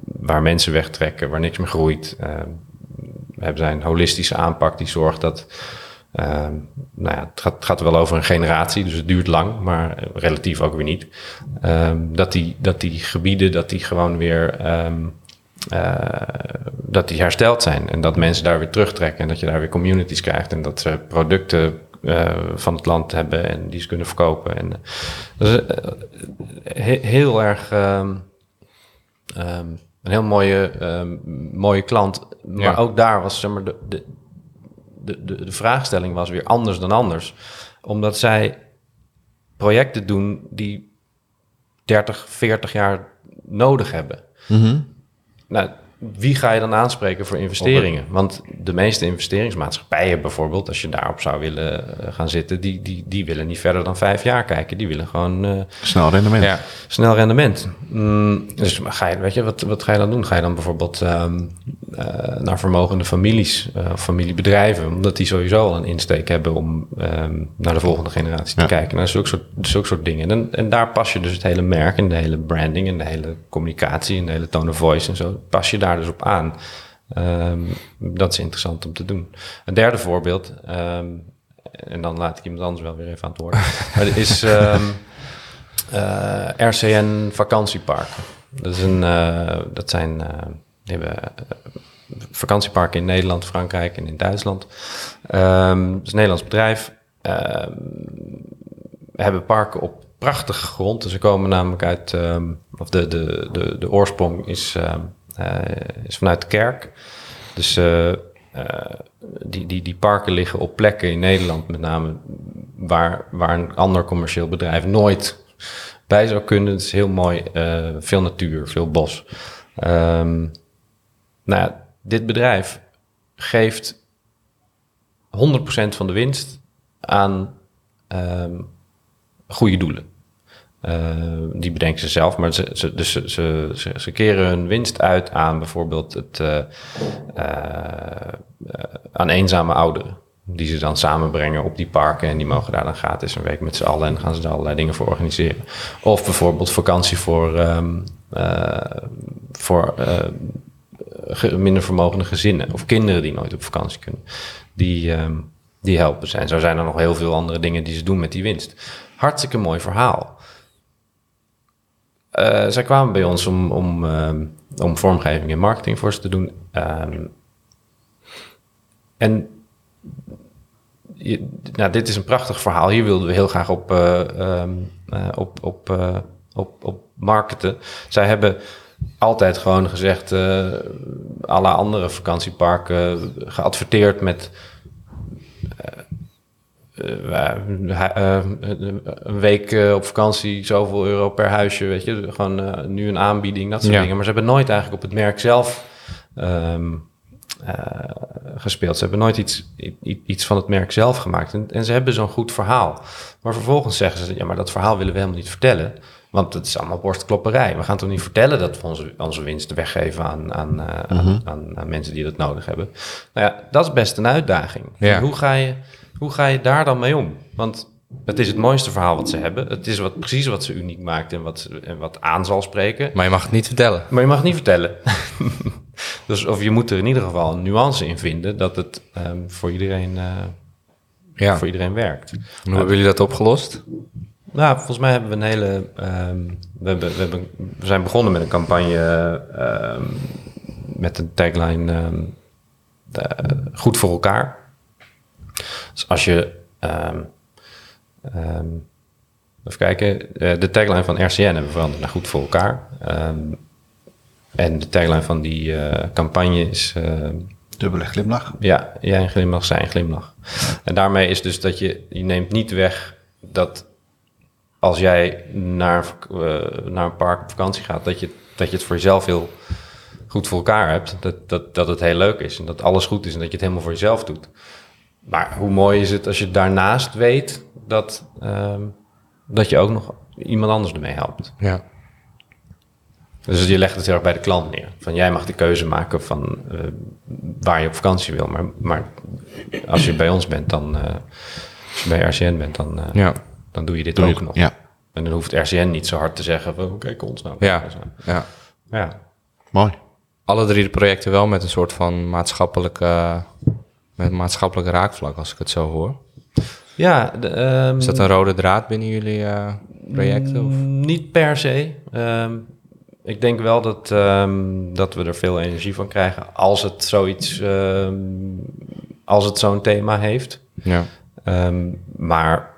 waar mensen wegtrekken, waar niks meer groeit. we hebben een holistische aanpak die zorgt dat Ehm, nou ja, het gaat, het gaat, wel over een generatie, dus het duurt lang, maar relatief ook weer niet. Ehm, dat, die, dat die gebieden, dat die gewoon weer ehm, eh, dat die hersteld zijn. En dat mensen daar weer terugtrekken en dat je daar weer communities krijgt en dat ze producten uh, van het land hebben en die ze kunnen verkopen. En, uh, dat is heel erg een heel mooie, mooie klant. Maar ja. ook daar was zeg maar, de, de, de, de, de vraagstelling was weer anders dan anders. Omdat zij projecten doen die 30, 40 jaar nodig hebben. Mm Nou, wie ga je dan aanspreken voor investeringen? Want de meeste investeringsmaatschappijen bijvoorbeeld, als je daarop zou willen eh, gaan zitten, die, die, die willen niet verder dan vijf jaar kijken. Die willen gewoon... Uh, snel rendement. Ja, snel rendement. Mm, dus ga je, weet je, wat, wat ga je dan doen? Ga je dan bijvoorbeeld um, uh, naar vermogende families of familiebedrijven, omdat die sowieso al een insteek hebben om um, naar de volgende generatie te kijken. Naar zulke soort, zulke soort dingen. En, en daar pas je dus het hele merk en de hele branding en de hele communicatie en de hele tone of voice en zo, pas je daar daar dus op aan. Um, dat is interessant om te doen. Een derde voorbeeld, um, en dan laat ik iemand anders wel weer even aan het woord. maar is um, uh, RCN vakantieparken. Dat, is een, uh, dat zijn uh, hebben, vakantieparken in Nederland, Frankrijk en in Duitsland. Het is een Nederlands bedrijf. we hebben parken op prachtige grond. Dus ze komen namelijk uit, of de, de, de, de oorsprong is eh, is vanuit de kerk. Dus eh, eh, die, die, die parken liggen op plekken in Nederland, met name waar, waar een ander commercieel bedrijf nooit bij zou kunnen. Het is heel mooi, veel natuur, veel bos. Um, nou dit bedrijf geeft 100% van de winst aan um, goede doelen. Uh, die bedenken ze zelf, maar ze, dus ze, ze, ze, keren hun winst uit aan bijvoorbeeld het, uh, uh, aan eenzame ouderen. Die ze dan samenbrengen op die parken en die mogen daar dan gratis een week met z'n allen en gaan ze daar allerlei dingen voor organiseren. Of bijvoorbeeld vakantie voor, um, voor minder vermogende gezinnen of kinderen die nooit op vakantie kunnen. Die, um, die helpen zijn. Zo zijn er nog heel veel andere dingen die ze doen met die winst. Hartstikke mooi verhaal. Uh, zij kwamen bij ons om, om, uh, om vormgeving en marketing voor ze te doen. Um, en nou, dit is een prachtig verhaal. Hier wilden we heel graag op, uh, op, op, op, op marketen. Zij hebben altijd gewoon gezegd, alle andere vakantieparken geadverteerd met een week op vakantie, zoveel euro per huisje, weet je. Gewoon nu een aanbieding, dat soort dingen. Maar ze hebben nooit eigenlijk op het merk zelf um, gespeeld. Ze hebben nooit iets, iets van het merk zelf gemaakt. En, en ze hebben zo'n goed verhaal. Maar vervolgens zeggen ze, ja, maar dat verhaal willen we helemaal niet vertellen. Want het is allemaal borstklopperij. We gaan toch niet vertellen dat we onze, onze winst weggeven aan, aan, uh, aan, aan, aan, mensen die dat nodig hebben. Nou ja, dat is best een uitdaging. Ja. Hoe ga je hoe ga je daar dan mee om? Want het is het mooiste verhaal wat ze hebben. Het is wat, precies wat ze uniek maakt en wat, en wat aan zal spreken. Maar je mag het niet vertellen. Maar je mag het niet vertellen. dus of je moet er in ieder geval een nuance in vinden dat het um, voor, iedereen, uh, ja. voor iedereen werkt. hoe hebben jullie dat opgelost? Nou, volgens mij hebben we een hele. ehm, we, hebben, we, hebben, we zijn begonnen met een campagne ehm, met een tagline ehm, eh, goed voor elkaar. Dus als je. ehm, ehm, even kijken. eh, de tagline van RCN hebben we veranderd naar goed voor elkaar. Ehm, en de tagline van die eh, campagne is. Dubbele glimlach. ja, jij een glimlach, zij een glimlach. En daarmee is dus dat je, je neemt niet weg dat als jij naar, eh, naar een park op vakantie gaat, dat je, dat je het voor jezelf heel goed voor elkaar hebt. Dat, dat, dat het heel leuk is en dat alles goed is en dat je het helemaal voor jezelf doet. Maar hoe mooi is het als je daarnaast weet dat, ehm, dat je ook nog iemand anders ermee helpt. Ja. Dus je legt het heel erg bij de klant neer. Van jij mag de keuze maken van eh, waar je op vakantie wil. Maar, maar als je bij ons bent, dan, eh, als je bij RCN bent, dan, eh, Ja. dan doe je dit Doe je- ook nog. ja. En dan hoeft RCN niet zo hard te zeggen van kijk ons nou. Ja. nou. ja. ja. Mooi. Alle drie de projecten wel met een soort van maatschappelijke, met maatschappelijk raakvlak, als ik het zo hoor. Ja, de, ehm, Is dat een rode draad binnen jullie eh, projecten? Of? Niet per se. Ehm, ik denk wel dat, ehm, dat we er veel energie van krijgen als het zoiets, als het zo'n thema heeft. Ja. Maar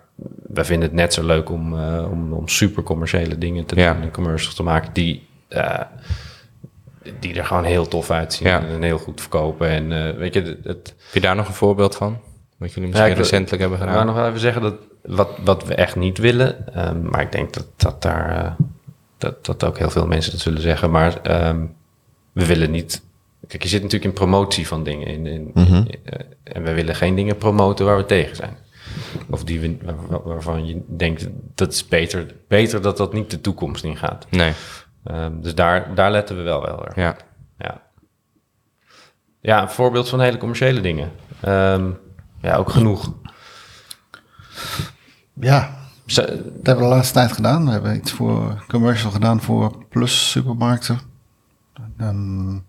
we vinden het net zo leuk om, eh, om, om super commerciële dingen te Ja. doen en commercials te maken die, eh, die er gewoon heel tof uitzien Ja. en heel goed verkopen. En eh, weet je, het, Heb je daar nog een voorbeeld van? Wat jullie misschien Ja, ik wil- recentelijk hebben ik gedaan? wou nog wel even zeggen dat wat, wat we echt niet willen, ehm, maar ik denk dat, dat daar eh, dat, dat ook heel veel mensen dat zullen zeggen, maar ehm, we willen niet. Kijk, je zit natuurlijk in promotie van dingen in, in, in- eh, en we willen geen dingen promoten waar we tegen zijn. Of die we, waar- waarvan je denkt dat is beter, beter dat dat niet de toekomst in gaat. Nee, Ehm, dus daar, daar letten we wel wel erg. ja. Ja. ja, een voorbeeld van hele commerciële dingen. Ehm, ja, ook genoeg. Ja, dat hebben we de laatste tijd gedaan. We hebben iets voor commercial gedaan voor Plus supermarkten. Dan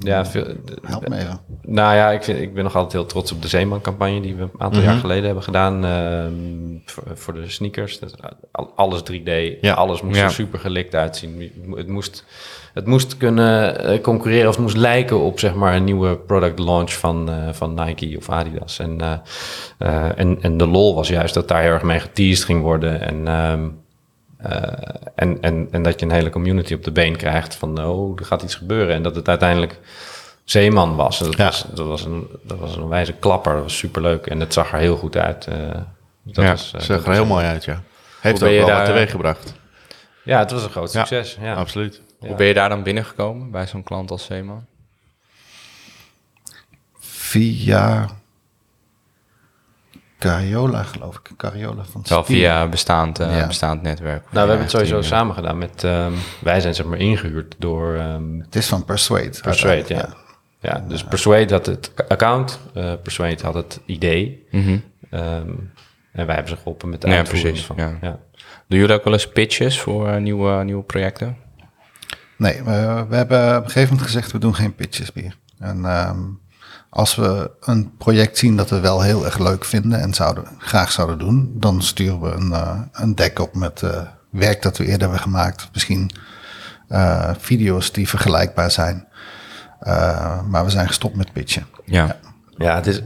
ja, veel, help me even. nou ja, ik, vind, ik ben nog altijd heel trots op de Zeeman-campagne die we een aantal jaar geleden hebben gedaan. ehm, voor, voor de sneakers. Alles 3D, Ja. alles moest Ja. er super gelikt uitzien. Het moest, het moest kunnen eh, concurreren of het moest lijken op zeg maar, een nieuwe product launch van, eh, van Nike of Adidas. En, eh, en, en de lol was juist dat daar heel erg mee geteased ging worden. En, ehm, eh, en, en, en dat je een hele community op de been krijgt van, oh, er gaat iets gebeuren. En dat het uiteindelijk Zeeman was. Dat, Ja. was, dat, was een, dat was een wijze klapper. Dat was superleuk. En het zag er heel goed uit. eh, dat Ja, was, eh, Zag dat er was- heel mooi uit, ja. Heeft ook je wel daar- wat teweeg gebracht. Ja, het was een groot succes. Ja, Absoluut. Hoe ben je daar dan binnengekomen bij zo'n klant als Zeeman? Via Cariola, geloof ik. Cariola van Wel via bestaand, eh, Ja. bestaand netwerk. Nou, we hebben het sowieso samen gedaan met... ehm, wij zijn zeg maar ingehuurd door ehm, Het is van Persuade. Persuade, ja. Ja, dus Persuade had het account. eh Persuade had het idee. Mhm. Ehm, en wij hebben ze geholpen met de Ja, uitvoering precies, van. ja. Ja. Doen jullie ook wel eens pitches voor eh, nieuwe, nieuwe projecten? Nee, we, we hebben op een gegeven moment gezegd, we doen geen pitches meer. En ehm, als we een project zien dat we wel heel erg leuk vinden en zouden, graag zouden doen, dan sturen we een, eh, een deck op met eh, werk dat we eerder hebben gemaakt. Misschien eh, video's die vergelijkbaar zijn. Eh, maar we zijn gestopt met pitchen. Ja. Ja, het is,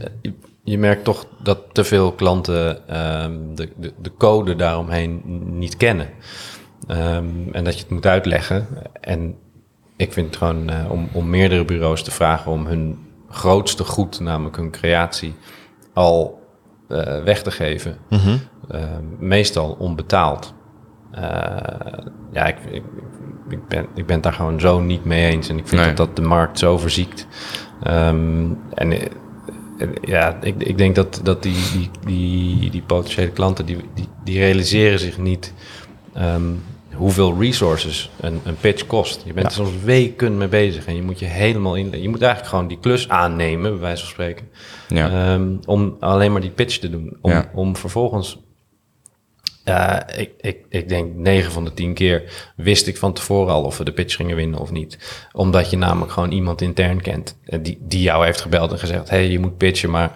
je, merkt toch dat te veel klanten ehm, de, de, de code daaromheen niet kennen. Ehm, en dat je het moet uitleggen. En ik vind het gewoon om, om meerdere bureaus te vragen om hun grootste goed, namelijk hun creatie, al eh, weg te geven. Ehm, meestal onbetaald. Eh, ja, ik, ik, ik, ben, ik ben daar gewoon zo niet mee eens. En ik vind Nee. dat dat de markt zo verziekt. Ehm, en eh, eh, ja, ik, ik denk dat, dat die, die, die, die potentiële klanten, die, die, die realiseren zich niet ehm, hoeveel resources een, een pitch kost. Je bent er soms weken mee bezig en je moet je helemaal in... Je moet eigenlijk gewoon die klus aannemen, bij wijze van spreken. Ja. Ehm, om alleen maar die pitch te doen. Om, Ja. om vervolgens... Ja, ik, ik, ik denk 9 van de 10 keer wist ik van tevoren al of we de pitch gingen winnen of niet. Omdat je namelijk gewoon iemand intern kent. eh, Die, die jou heeft gebeld en gezegd: hey, je moet pitchen, maar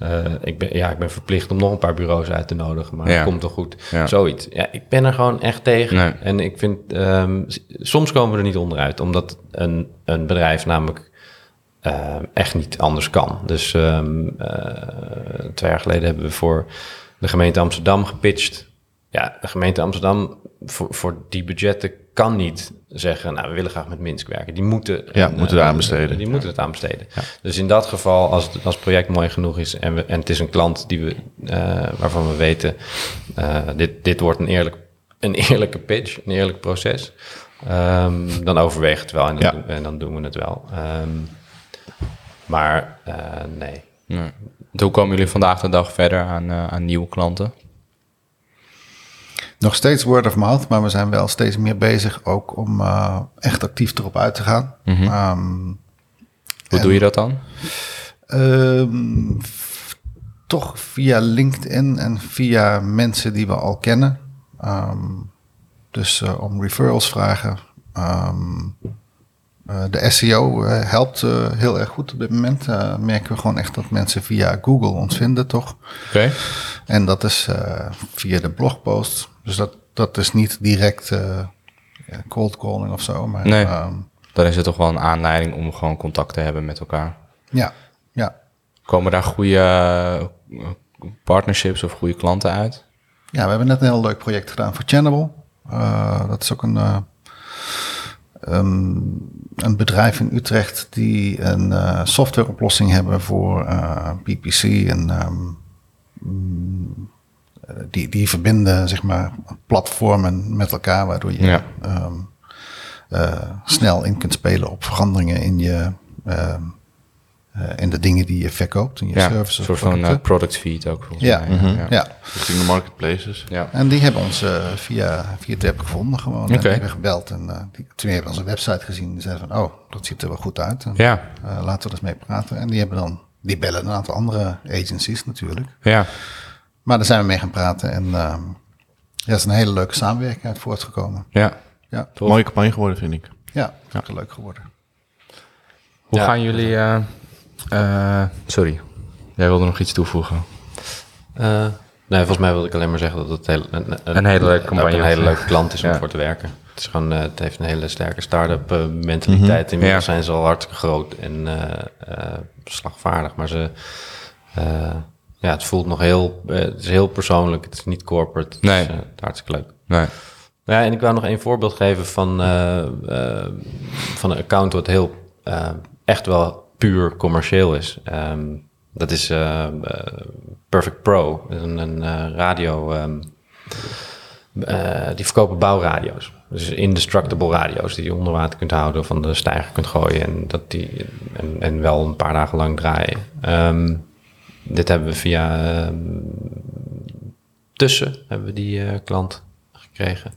eh, ik, ben, ja, ik ben verplicht om nog een paar bureaus uit te nodigen, maar Ja. het komt toch goed. Ja. Zoiets. Ja, ik ben er gewoon echt tegen. Nee. En ik vind, ehm, soms komen we er niet onderuit, omdat een, een bedrijf namelijk eh, echt niet anders kan. Dus ehm, eh, twee jaar geleden hebben we voor de gemeente Amsterdam gepitcht. Ja, de gemeente Amsterdam voor, voor die budgetten kan niet zeggen, nou, we willen graag met Minsk werken. Die moeten, Ja, een, moeten er aan besteden. Die moeten het aan besteden. Dus in dat geval, als het, als het project mooi genoeg is en, we, en het is een klant die we, eh, waarvan we weten, eh, dit, dit wordt een, eerlijk, een eerlijke pitch, een eerlijk proces, ehm, dan overweegt het wel en dan, Ja. doen- en dan doen we het wel. Ehm, maar eh, nee. Nee. Hoe komen jullie vandaag de dag verder aan, eh, aan nieuwe klanten? Nog steeds word of mouth, maar we zijn wel steeds meer bezig ook om eh, echt actief erop uit te gaan. Ehm, Hoe En- doe je dat dan? Ehm, toch via LinkedIn en via mensen die we al kennen. Ehm, dus eh, om referrals vragen. Eh, de SEO eh, helpt eh, heel erg goed op dit moment. Eh, merken we gewoon echt dat mensen via Google ons vinden, toch? Oké. En dat is eh, via de blogpost. Dus dat, dat is niet direct eh, cold calling of zo. Maar Nee. ehm, Dan is het toch wel een aanleiding om gewoon contact te hebben met elkaar. ja, ja. Komen daar goede eh, partnerships of goede klanten uit? Ja, we hebben net een heel leuk project gedaan voor Channable. Eh, dat is ook een, eh, ehm, een bedrijf in Utrecht die een eh, softwareoplossing hebben voor eh, PPC. En ehm, mm, die, die verbinden zeg maar platformen met elkaar, waardoor je Ja. ehm, eh, snel in kunt spelen op veranderingen in je. Eh, in de dingen die je verkoopt, in je Ja, een services. soort of van producten. eh, product feed ook volgens Ja, mij. mhm, ja. Richting de marketplaces. Ja. En die hebben ons eh, via, via gevonden gewoon. En Oké. die hebben gebeld en eh, die, toen hebben we onze website gezien. Die zeiden van, oh, dat ziet er wel goed uit. En, Ja. eh, laten we er eens mee praten. En die hebben dan, die bellen een aantal andere agencies natuurlijk. Ja. Maar daar zijn we mee gaan praten en ehm ja, er is een hele leuke samenwerking uit voortgekomen. ja. Ja, Mooie campagne geworden, vind ik. ja, ja. leuk geworden. Hoe Ja. gaan jullie... eh, sorry, jij wilde nog iets toevoegen. Eh, nee, volgens mij wilde ik alleen maar zeggen dat het heel, een, Een hele leuke campagne een hele leuke klant is om Ja. voor te werken. Het, is gewoon, eh, het heeft een hele sterke start-up mentaliteit. Inmiddels Ja. zijn ze al hartstikke groot en slagvaardig. Maar ze, ja, het voelt nog heel, het is heel persoonlijk. Het is niet corporate. Het Nee. is hartstikke leuk. Nee. Ja, en ik wou nog één voorbeeld geven van, van een account wat heel echt wel puur commercieel is. Ehm, dat is eh, eh, Perfect Pro, een, een eh, radio. ehm, eh, die verkopen bouwradio's. Dus indestructible radio's die je onder water kunt houden, van de stijger kunt gooien en, dat die, en, en wel een paar dagen lang draaien. Ehm, dit hebben we via Tussen, hebben we die klant gekregen.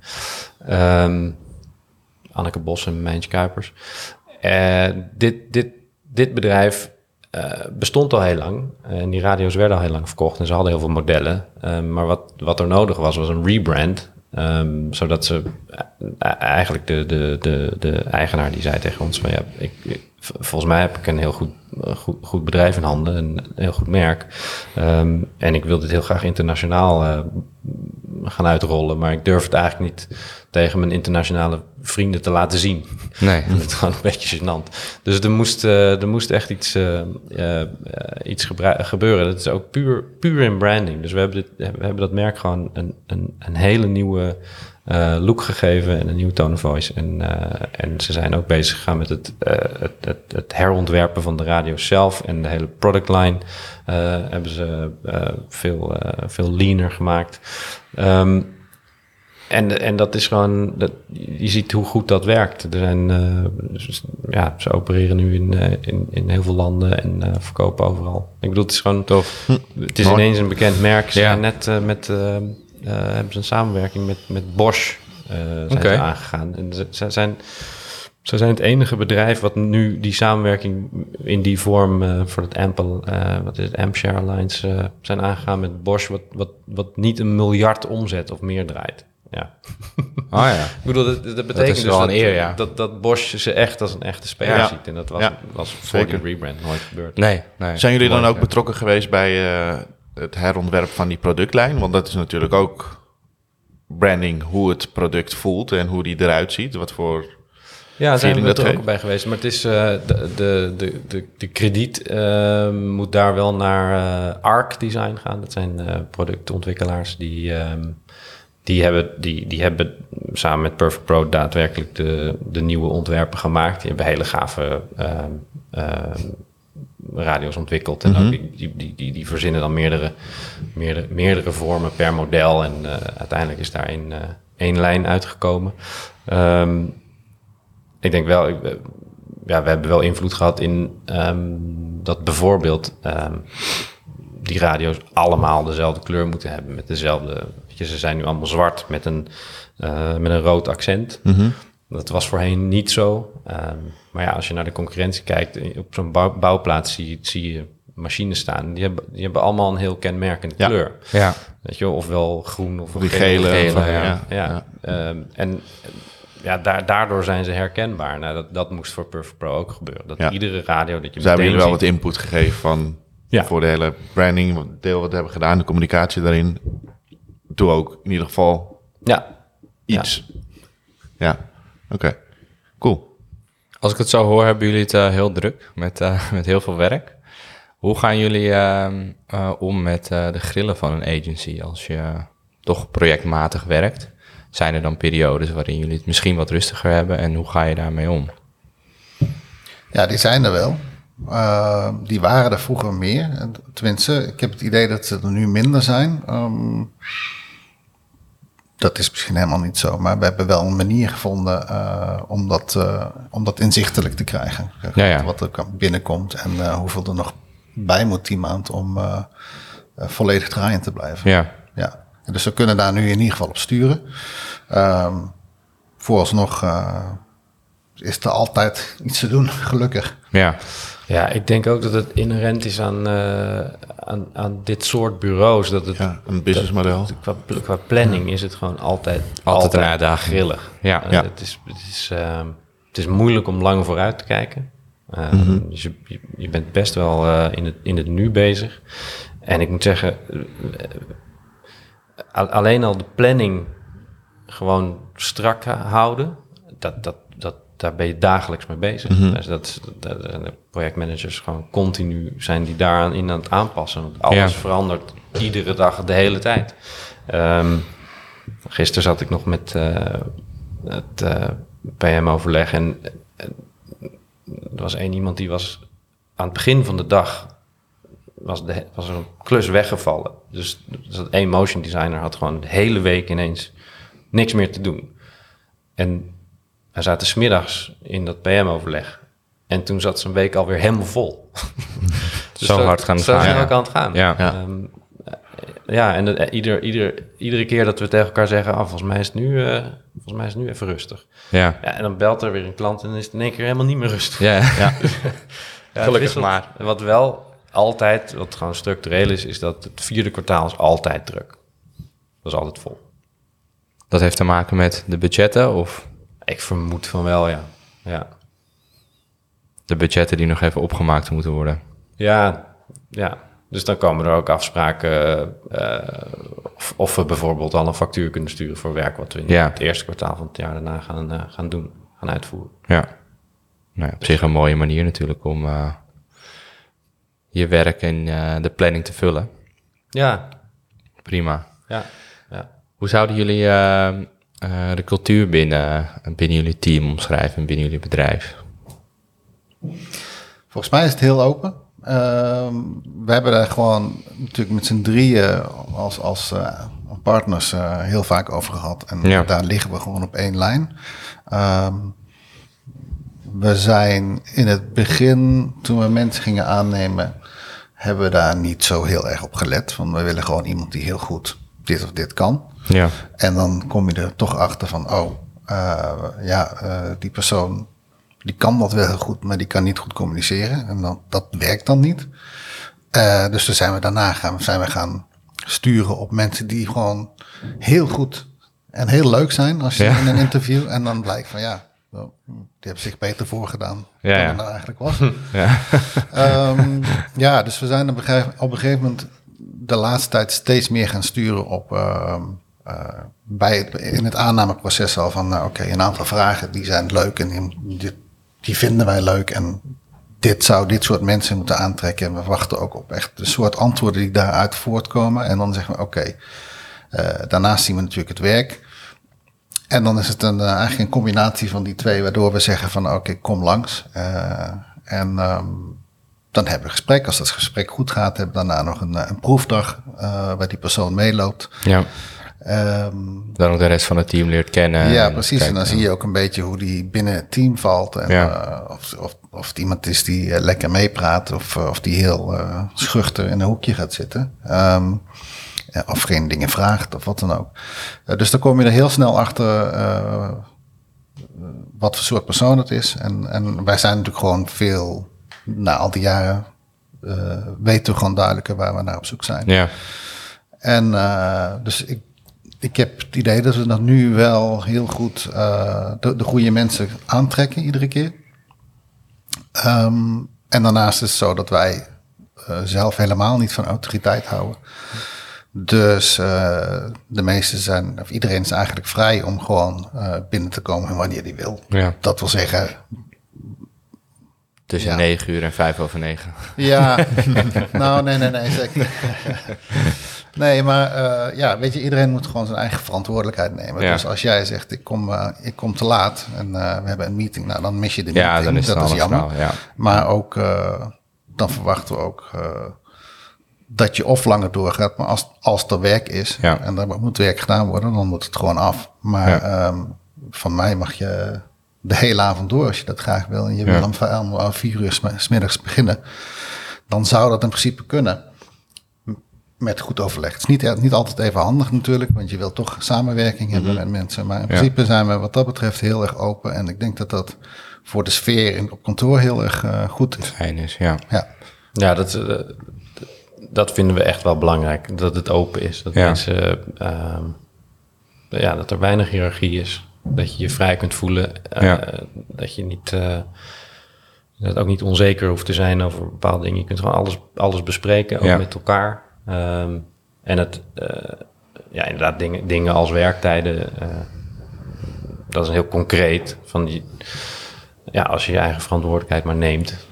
Ehm, Anneke Bos en Mijntje Kuipers. Dit, dit, dit bedrijf eh, bestond al heel lang. En die radio's werden al heel lang verkocht. En ze hadden heel veel modellen. Ehm, maar wat, wat er nodig was, was een rebrand. Ehm, zodat ze eh, eigenlijk de, de, de, de eigenaar die zei tegen ons: van ja, ik, volgens mij heb ik een heel goed, eh, goed, goed bedrijf in handen, een heel goed merk. Ehm, en ik wil dit heel graag internationaal eh, gaan uitrollen, maar ik durf het eigenlijk niet tegen mijn internationale vrienden te laten zien. Nee. Dat is gewoon een beetje gênant. Dus er moest, eh, er moest echt iets, eh, eh, iets gebeuren. Dat is ook puur, puur in branding. Dus we hebben, dit, we hebben dat merk gewoon een, een, een hele nieuwe look gegeven en een nieuwe tone of voice. En, en ze zijn ook bezig gegaan met het, het, het, het herontwerpen van de radio zelf en de hele product line. eh, hebben ze veel, veel leaner gemaakt. Ehm, en, en dat is gewoon, dat, je ziet hoe goed dat werkt. Er zijn, eh, ja, ze opereren nu in, eh, in, in heel veel landen en eh, verkopen overal. Ik bedoel, het is gewoon tof. Het is ineens een bekend merk. Ze Ja. net met, hebben ze een samenwerking met, met Bosch zijn ze aangegaan. En ze, ze zijn, ze zijn het enige bedrijf wat nu die samenwerking in die vorm voor het Ample, wat is het, eh, zijn aangegaan met Bosch, wat, wat, wat niet een miljard omzet of meer draait. Ja. Oh ja. Ik bedoel, dat, dat betekent is dus wel dat, een eer, ja. dat, dat Bosch ze echt als een echte speler Ja. ziet. En dat was, Ja, was voor die rebrand nooit gebeurd. Nee, nee. Zijn jullie dan ook betrokken geweest bij eh, het herontwerp van die productlijn? Want dat is natuurlijk ook branding, hoe het product voelt en hoe die eruit ziet. Wat voor... Ja, daar zijn we er ook bij geweest. Maar het is, eh, de, de, de, de, de krediet eh, moet daar wel naar Arc Design gaan. Dat zijn eh, productontwikkelaars die, ehm, die, hebben, die, die hebben samen met Perfect Pro daadwerkelijk de, de nieuwe ontwerpen gemaakt. Die hebben hele gave ehm, ehm, radio's ontwikkeld. En ook die, die, die, die, die verzinnen dan meerdere, meerdere, meerdere vormen per model. En eh, uiteindelijk is daar één, eh, één lijn uitgekomen. Ehm, ik denk wel, ik, eh, ja, we hebben wel invloed gehad in ehm, dat bijvoorbeeld ehm, die radio's allemaal dezelfde kleur moeten hebben. Met dezelfde, weet je, ze zijn nu allemaal zwart met een, eh, met een rood accent. Dat was voorheen niet zo. Ehm, maar ja, als je naar de concurrentie kijkt, eh, op zo'n bouw- bouwplaats zie, je- zie je machines staan. Die hebben, die hebben allemaal een heel kenmerkende Ja. kleur. Ja. Weet je, wel, ofwel groen of Die gele. gele, of- ja. ja, ja. ehm, en ja, daar, daardoor zijn ze herkenbaar. Nou, dat, dat moest voor Perfect Pro ook gebeuren. Dat Ja. iedere radio dat je daar hebben jullie wel wat input gegeven van Ja. voor de hele branding, wat deel wat we hebben gedaan, de communicatie daarin. Doe ook in ieder geval Ja, iets. Ja, oké. Cool. Als ik het zo hoor, hebben jullie het eh, heel druk met, eh, met heel veel werk. Hoe gaan jullie ehm, eh, om met eh, de grillen van een agency als je toch projectmatig werkt? Zijn er dan periodes waarin jullie het misschien wat rustiger hebben en hoe ga je daarmee om? Ja, die zijn er wel. Uh, die waren er vroeger meer. En Tenminste, ik heb het idee dat ze er nu minder zijn. Um, dat is misschien helemaal niet zo. Maar we hebben wel een manier gevonden uh, om, dat, uh, om dat inzichtelijk te krijgen. Ja, ja. Wat er binnenkomt en uh, hoeveel er nog bij moet die maand om volledig draaiend te blijven. Ja. ja. Dus we kunnen daar nu in ieder geval op sturen. Um, vooralsnog is er altijd iets te doen, gelukkig. Ja. Ja, ik denk ook dat het inherent is aan, uh, aan, aan dit soort bureaus. Dat het, ja, een businessmodel. Qua, qua planning is het gewoon altijd, altijd, een uitdaging. grillig. Ja. Uh, ja. Het, is, het, is, uh, het is moeilijk om lang vooruit te kijken. Mm -hmm. dus je, je, bent best wel uh, in, het, in het nu bezig. En ik moet zeggen, alleen al de planning gewoon strak houden, dat, dat, daar ben je dagelijks mee bezig. Mm -hmm. dus dat, dat, de projectmanagers gewoon continu zijn die daaraan in aan het aanpassen. Want alles ja. verandert iedere dag, de hele tijd. Um, gisteren zat ik nog met uh, het uh, PM-overleg en uh, er was één iemand die was aan het begin van de dag was, de, was er een klus weggevallen. Dus, dus dat één motion designer had gewoon de hele week ineens niks meer te doen. En wij zaten smiddags in dat PM-overleg. En toen zat zijn week alweer helemaal vol. dus zo hard gaan zo gaan. we ook aan het gaan. Ja, ja. Um, ja en uh, ieder, ieder, iedere keer dat we tegen elkaar zeggen... Oh, volgens, mij is het nu, uh, volgens mij is het nu even rustig. Ja. ja. En dan belt er weer een klant en dan is het in één keer helemaal niet meer rustig. Ja, ja. ja gelukkig maar. Wat wel altijd, wat gewoon structureel is... is dat het vierde kwartaal is altijd druk. Dat is altijd vol. Dat heeft te maken met de budgetten of... Ik vermoed van wel, ja. ja. De budgetten die nog even opgemaakt moeten worden. Ja, ja. Dus dan komen er ook afspraken uh, of, of, we bijvoorbeeld al een factuur kunnen sturen voor werk wat we in ja. het eerste kwartaal van het jaar daarna gaan, uh, gaan doen, gaan uitvoeren. Ja, nou, op zich een mooie manier natuurlijk om uh, je werk en de planning te vullen. Ja. Prima. Ja. ja. Hoe zouden jullie uh, de cultuur binnen, binnen jullie team omschrijven, binnen jullie bedrijf? Volgens mij is het heel open. Uh, we hebben daar gewoon natuurlijk met z'n drieën als, als uh, partners uh, heel vaak over gehad. En ja. daar liggen we gewoon op één lijn. Um, we zijn in het begin, toen we mensen gingen aannemen, hebben we daar niet zo heel erg op gelet. Want we willen gewoon iemand die heel goed dit of dit kan. Ja. En dan kom je er toch achter van, oh, ja, die persoon die kan dat wel heel goed, maar die kan niet goed communiceren. En dan, dat werkt dan niet. Uh, dus toen zijn we daarna gaan, zijn we gaan sturen op mensen die gewoon heel goed en heel leuk zijn als je Ja. in een interview. En dan blijkt van ja, die hebben zich beter voorgedaan Ja, dan ja. het nou eigenlijk was. Ja. Ehm, ja, dus we zijn op een, gegeven, op een gegeven moment de laatste tijd steeds meer gaan sturen op ehm, eh, bij in het aannameproces al van nou, oké, een aantal vragen die zijn leuk en die, die, vinden wij leuk en dit zou dit soort mensen moeten aantrekken. En we wachten ook op echt de soort antwoorden die daaruit voortkomen. En dan zeggen we oké, eh, daarnaast zien we natuurlijk het werk. En dan is het een, eh, eigenlijk een combinatie van die twee, waardoor we zeggen van oké, kom langs. Eh, en ehm, dan hebben we een gesprek. Als dat gesprek goed gaat, hebben we daarna nog een, eh, een proefdag eh, waar die persoon meeloopt. ja. Ehm, Dan ook de rest van het team leert kennen. ja, en precies. kijkt, En dan zie je ook een beetje hoe die binnen het team valt. En, Ja. eh, of, of, of het iemand is die lekker meepraat of, of die heel schuchter in een hoekje gaat zitten. Ehm, eh, of geen dingen vraagt of wat dan ook. Dus dan kom je er heel snel achter wat voor soort persoon het is. En, en wij zijn natuurlijk gewoon veel, na al die jaren, eh, weten we gewoon duidelijker waar we naar op zoek zijn. Ja, En eh, dus ik, ik heb het idee dat we dat nu wel heel goed eh, de, de goede mensen aantrekken iedere keer. Ehm, en daarnaast is het zo dat wij zelf helemaal niet van autoriteit houden. Dus de meesten zijn, of iedereen is eigenlijk vrij om gewoon binnen te komen wanneer die wil. ja. Dat wil zeggen, Tussen Ja. 9 uur en 5 over 9. Ja, nou nee, nee, nee, zeker. Nee, maar eh, ja, weet je, iedereen moet gewoon zijn eigen verantwoordelijkheid nemen. Ja. Dus als jij zegt, ik kom, eh, ik kom te laat en eh, we hebben een meeting, nou dan mis je de meeting. Ja, dan is het dat is jammer. Ja. Maar ook, dan verwachten we ook dat je of langer doorgaat, maar als, als er werk is en er moet werk gedaan worden, dan moet het gewoon af. Maar ehm, van mij mag je de hele avond door als je dat graag wil. En je wil Ja. om, va- om, om vier uur sm- smiddags beginnen. Dan zou dat in principe kunnen. Met goed overleg. Het is niet, niet altijd even handig natuurlijk, want je wil toch samenwerking hebben met mensen. Maar in Ja. principe zijn we wat dat betreft heel erg open. En ik denk dat dat voor de sfeer in, op kantoor heel erg eh, goed is. Fijn is, ja. Ja. Ja, dat, eh, dat vinden we echt wel belangrijk. Dat het open is. Dat Ja. mensen, ehm, ja, dat er weinig hiërarchie is. Dat je je vrij kunt voelen. eh. Dat je niet, eh, dat ook niet onzeker hoeft te zijn over bepaalde dingen. Je kunt gewoon alles, alles bespreken, ook Ja. met elkaar. Ehm, en het, eh, ja, inderdaad, dingen, dingen als werktijden. dat is heel concreet. Van die, ja, als je je eigen verantwoordelijkheid maar neemt.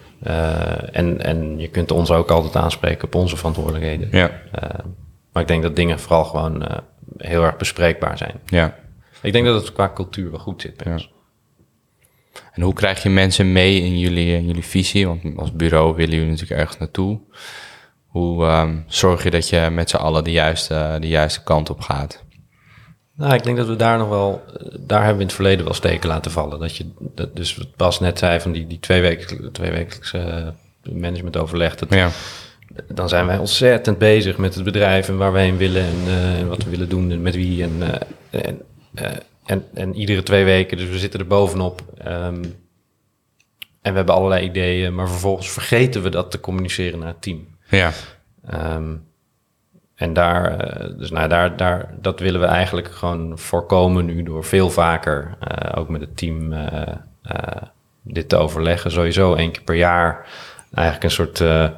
en, en je kunt ons ook altijd aanspreken op onze verantwoordelijkheden. Ja, Eh, maar ik denk dat dingen vooral gewoon heel erg bespreekbaar zijn. ja. Ik denk dat het qua cultuur wel goed zit bij Ja. ons. En hoe krijg je mensen mee in jullie, in jullie visie? Want als bureau willen jullie natuurlijk ergens naartoe. Hoe ehm, zorg je dat je met z'n allen de juiste, de juiste kant op gaat? Nou, ik denk dat we daar nog wel, eh, daar hebben we in het verleden wel steken laten vallen. Dat je, dat, dus wat Bas net zei van die, die twee, weken, twee wekelijkse eh, managementoverleg. Dat, Ja, Dan zijn wij ontzettend bezig met het bedrijf en waar we heen willen en, eh, en wat we willen doen en met wie. En, en, en, en iedere twee weken, dus we zitten er bovenop. Ehm, en we hebben allerlei ideeën, maar vervolgens vergeten we dat te communiceren naar het team. ja, Ehm, en daar, eh, dus nou, daar, daar, dat willen we eigenlijk gewoon voorkomen nu door veel vaker, eh, ook met het team, eh, eh, dit te overleggen. Sowieso één keer per jaar eigenlijk een soort eh, eh,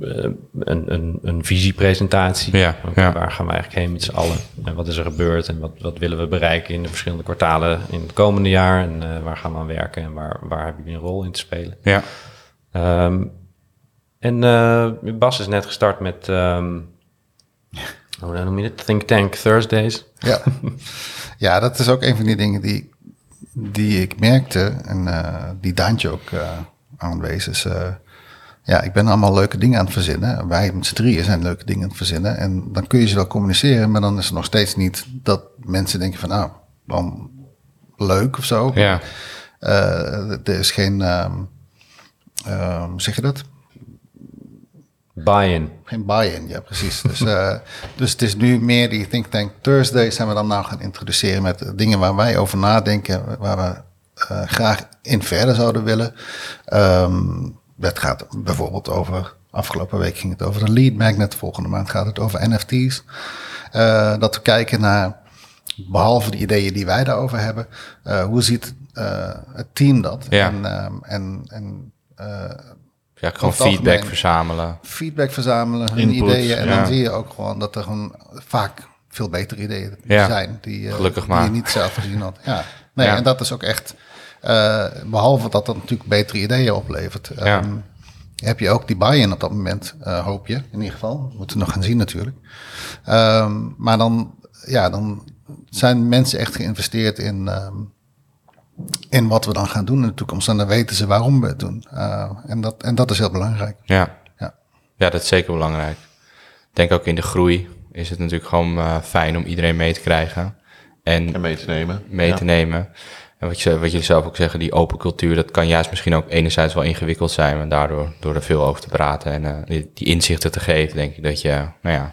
een, een, een visiepresentatie. Ja, ja. Waar gaan we eigenlijk heen met z'n allen? En wat is er gebeurd en wat, wat willen we bereiken in de verschillende kwartalen in het komende jaar? En eh, waar gaan we aan werken en waar, waar hebben jullie een rol in te spelen? ja, Ehm, en eh, Bas is net gestart met, ehm hoe noem je het? Think Tank Thursdays. Ja. ja, dat is ook een van die dingen die, die ik merkte en eh, die Daantje ook eh aanwees. Is, eh, ja, ik ben allemaal leuke dingen aan het verzinnen. Wij met z'n drieën zijn leuke dingen aan het verzinnen. En dan kun je ze wel communiceren, maar dan is het nog steeds niet dat mensen denken van nou, dan leuk of zo. ja, Eh, er is geen, hoe zeg je dat? Buy-in. Geen buy-in, ja precies. Dus, eh, dus het is nu meer die Think Tank Thursdays zijn we dan nou gaan introduceren met dingen waar wij over nadenken, waar we eh, graag in verder zouden willen. Ehm het gaat bijvoorbeeld over, afgelopen week ging het over de lead magnet, volgende maand gaat het over NFT's. Eh, dat we kijken naar behalve de ideeën die wij daarover hebben, eh, hoe ziet eh, het team dat? Ja. En, ehm, en, en Ja, gewoon feedback verzamelen. feedback verzamelen, hun Input, ideeën. En ja. dan zie je ook gewoon dat er gewoon vaak veel betere ideeën Ja. zijn. Die, Gelukkig die maar. je niet zelf gezien had. Ja. Nee, en dat is ook echt, eh, behalve dat dat natuurlijk betere ideeën oplevert. Ja. ehm, heb je ook die buy-in op dat moment, eh, hoop je in ieder geval. We moeten nog gaan zien natuurlijk. Ehm, maar dan, ja, dan zijn mensen echt geïnvesteerd in, ehm, in wat we dan gaan doen in de toekomst. En dan weten ze waarom we het doen. Eh, en, dat, en dat is heel belangrijk. Ja. Ja. ja, dat is zeker belangrijk. Ik denk ook in de groei is het natuurlijk gewoon fijn om iedereen mee te krijgen. En En mee te nemen. mee Ja. te nemen. En wat, je, wat jullie zelf ook zeggen, die open cultuur, dat kan juist misschien ook enerzijds wel ingewikkeld zijn. Maar daardoor, door er veel over te praten en eh, die, die inzichten te geven, denk ik dat je nou ja,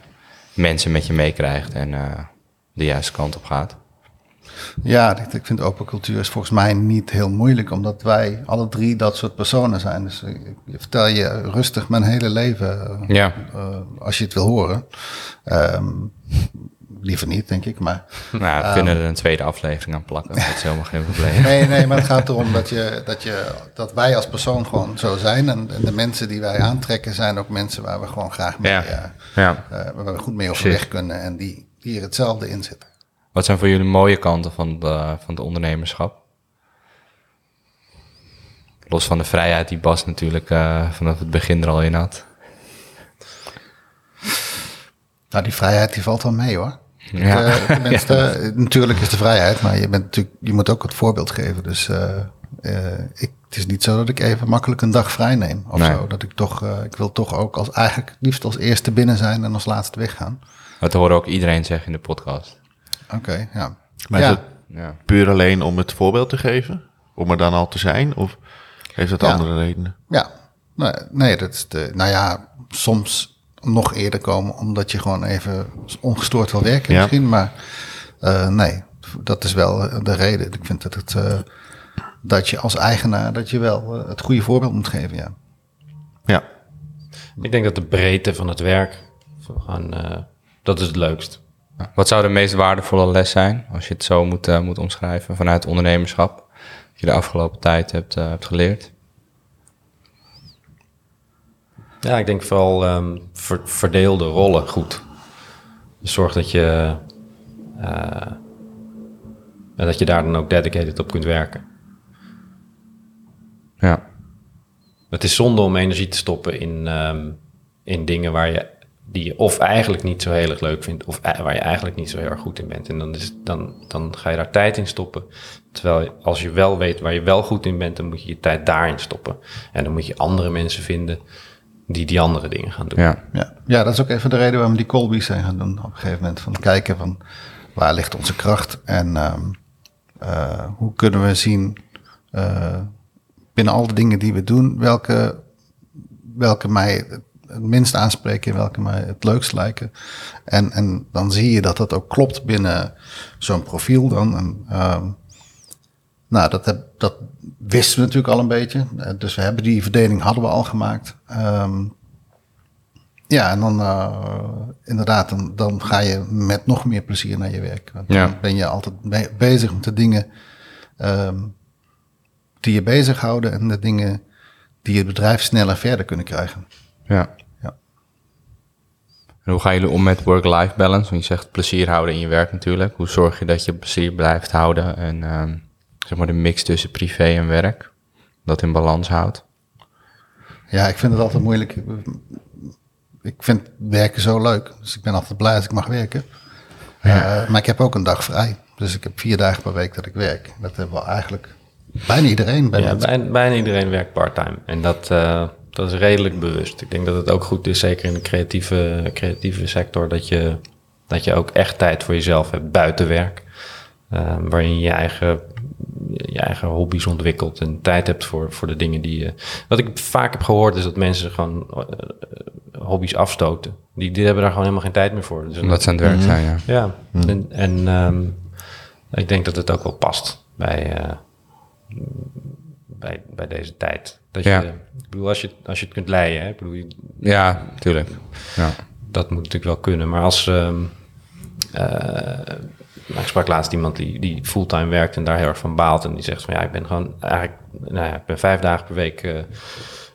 mensen met je meekrijgt en eh, de juiste kant op gaat. Ja, ik, vind open cultuur is volgens mij niet heel moeilijk, omdat wij alle drie dat soort personen zijn. Dus ik, vertel je rustig mijn hele leven, eh, Ja. als je het wil horen. Ehm, liever niet, denk ik, maar... Nou, we kunnen er een tweede aflevering aan plakken. Dat is helemaal geen probleem. Nee, nee, maar het gaat erom dat, je, dat, je, dat wij als persoon gewoon zo zijn. En, en de mensen die wij aantrekken zijn ook mensen waar we gewoon graag mee, Ja. eh, Ja. eh, waar we goed mee overweg kunnen en die, die er hetzelfde in zitten. Wat zijn voor jullie mooie kanten van, de, van het ondernemerschap? Los van de vrijheid die Bas natuurlijk eh, vanaf het begin er al in had. Nou, die vrijheid die valt wel mee hoor. Ja. Eh, tenminste, eh, natuurlijk is de vrijheid, maar je, bent natuurlijk, je moet ook het voorbeeld geven. Dus eh, eh, ik, het is niet zo dat ik even makkelijk een dag vrij neem of Nee. zo. Dat ik toch, ik wil toch ook als eigenlijk liefst als eerste binnen zijn en als laatste weggaan. Dat horen ook iedereen zeggen in de podcast. Oké, ja. Maar is ja. het Ja. puur alleen om het voorbeeld te geven? Om er dan al te zijn? Of heeft dat Ja. andere redenen? Ja, nee, nee, dat is de, nou ja, soms nog eerder komen omdat je gewoon even ongestoord wil werken Ja. misschien. Maar eh, nee, dat is wel de reden. Ik vind dat, het, eh, dat je als eigenaar dat je wel eh, het goede voorbeeld moet geven, ja. Ja. Ik denk dat de breedte van het werk, eh, dat is het leukst. Wat zou de meest waardevolle les zijn, als je het zo moet, moet omschrijven, vanuit ondernemerschap? Dat je de afgelopen tijd hebt, eh, hebt geleerd? Ja, ik denk vooral ehm, ver- verdeelde rollen goed. Dus zorg dat je, eh, dat je daar dan ook dedicated op kunt werken. Ja. Het is zonde om energie te stoppen in, ehm, in dingen waar je, die je of eigenlijk niet zo heel erg leuk vindt, of e- waar je eigenlijk niet zo heel erg goed in bent. En dan, is, dan, dan ga je daar tijd in stoppen. Terwijl als je wel weet waar je wel goed in bent, dan moet je je tijd daarin stoppen. En dan moet je andere mensen vinden die die andere dingen gaan doen. Ja. Ja, ja dat is ook even de reden waarom we die Colby's zijn gaan doen op een gegeven moment. Van kijken van waar ligt onze kracht en ehm, eh, hoe kunnen we zien eh, binnen al de dingen die we doen, welke, welke mij het minst aanspreken en welke mij het leukst lijken. En, en dan zie je dat dat ook klopt binnen zo'n profiel dan. En, ehm, nou, dat, heb, dat wisten we natuurlijk al een beetje. Eh, Dus we hebben die verdeling hadden we al gemaakt. Ehm, ja, en dan eh, inderdaad, dan, dan ga je met nog meer plezier naar je werk. Want Ja. dan ben je altijd be- bezig met de dingen ehm, die je bezighouden en de dingen die het bedrijf sneller verder kunnen krijgen. ja. Ja. En hoe gaan jullie om met work-life balance? Want je zegt plezier houden in je werk natuurlijk. Hoe zorg je dat je plezier blijft houden en ehm, zeg maar de mix tussen privé en werk, dat in balans houdt? Ja, ik vind het altijd moeilijk. Ik vind werken zo leuk. Dus ik ben altijd blij als ik mag werken. Eh, maar ik heb ook een dag vrij. Dus ik heb vier dagen per week dat ik werk. Dat hebben we eigenlijk bijna iedereen. Bijna Ja, bijna, bijna iedereen werkt part-time. En dat, eh, dat is redelijk bewust. Ik denk dat het ook goed is, zeker in de creatieve, creatieve sector, dat je, dat je ook echt tijd voor jezelf hebt buiten werk. Eh, waarin je je eigen, je eigen hobby's ontwikkelt en tijd hebt voor, voor de dingen die je... Wat ik vaak heb gehoord is dat mensen gewoon eh, hobby's afstoten. Die, die hebben daar gewoon helemaal geen tijd meer voor. Dus Omdat ze aan het werk zijn, ja. ja, en, en ehm, ik denk dat het ook wel past bij, eh, bij, bij deze tijd. Dat Ja. je, ik bedoel, als je, als je het kunt leiden, hè, ik bedoel, je- Ja, tuurlijk. Ja. dat moet natuurlijk wel kunnen. Maar als, ehm, eh, nou, ik sprak laatst iemand die, die fulltime werkt en daar heel erg van baalt. En die zegt van ja, ik ben gewoon eigenlijk, nou ja, ik ben vijf dagen per week uh,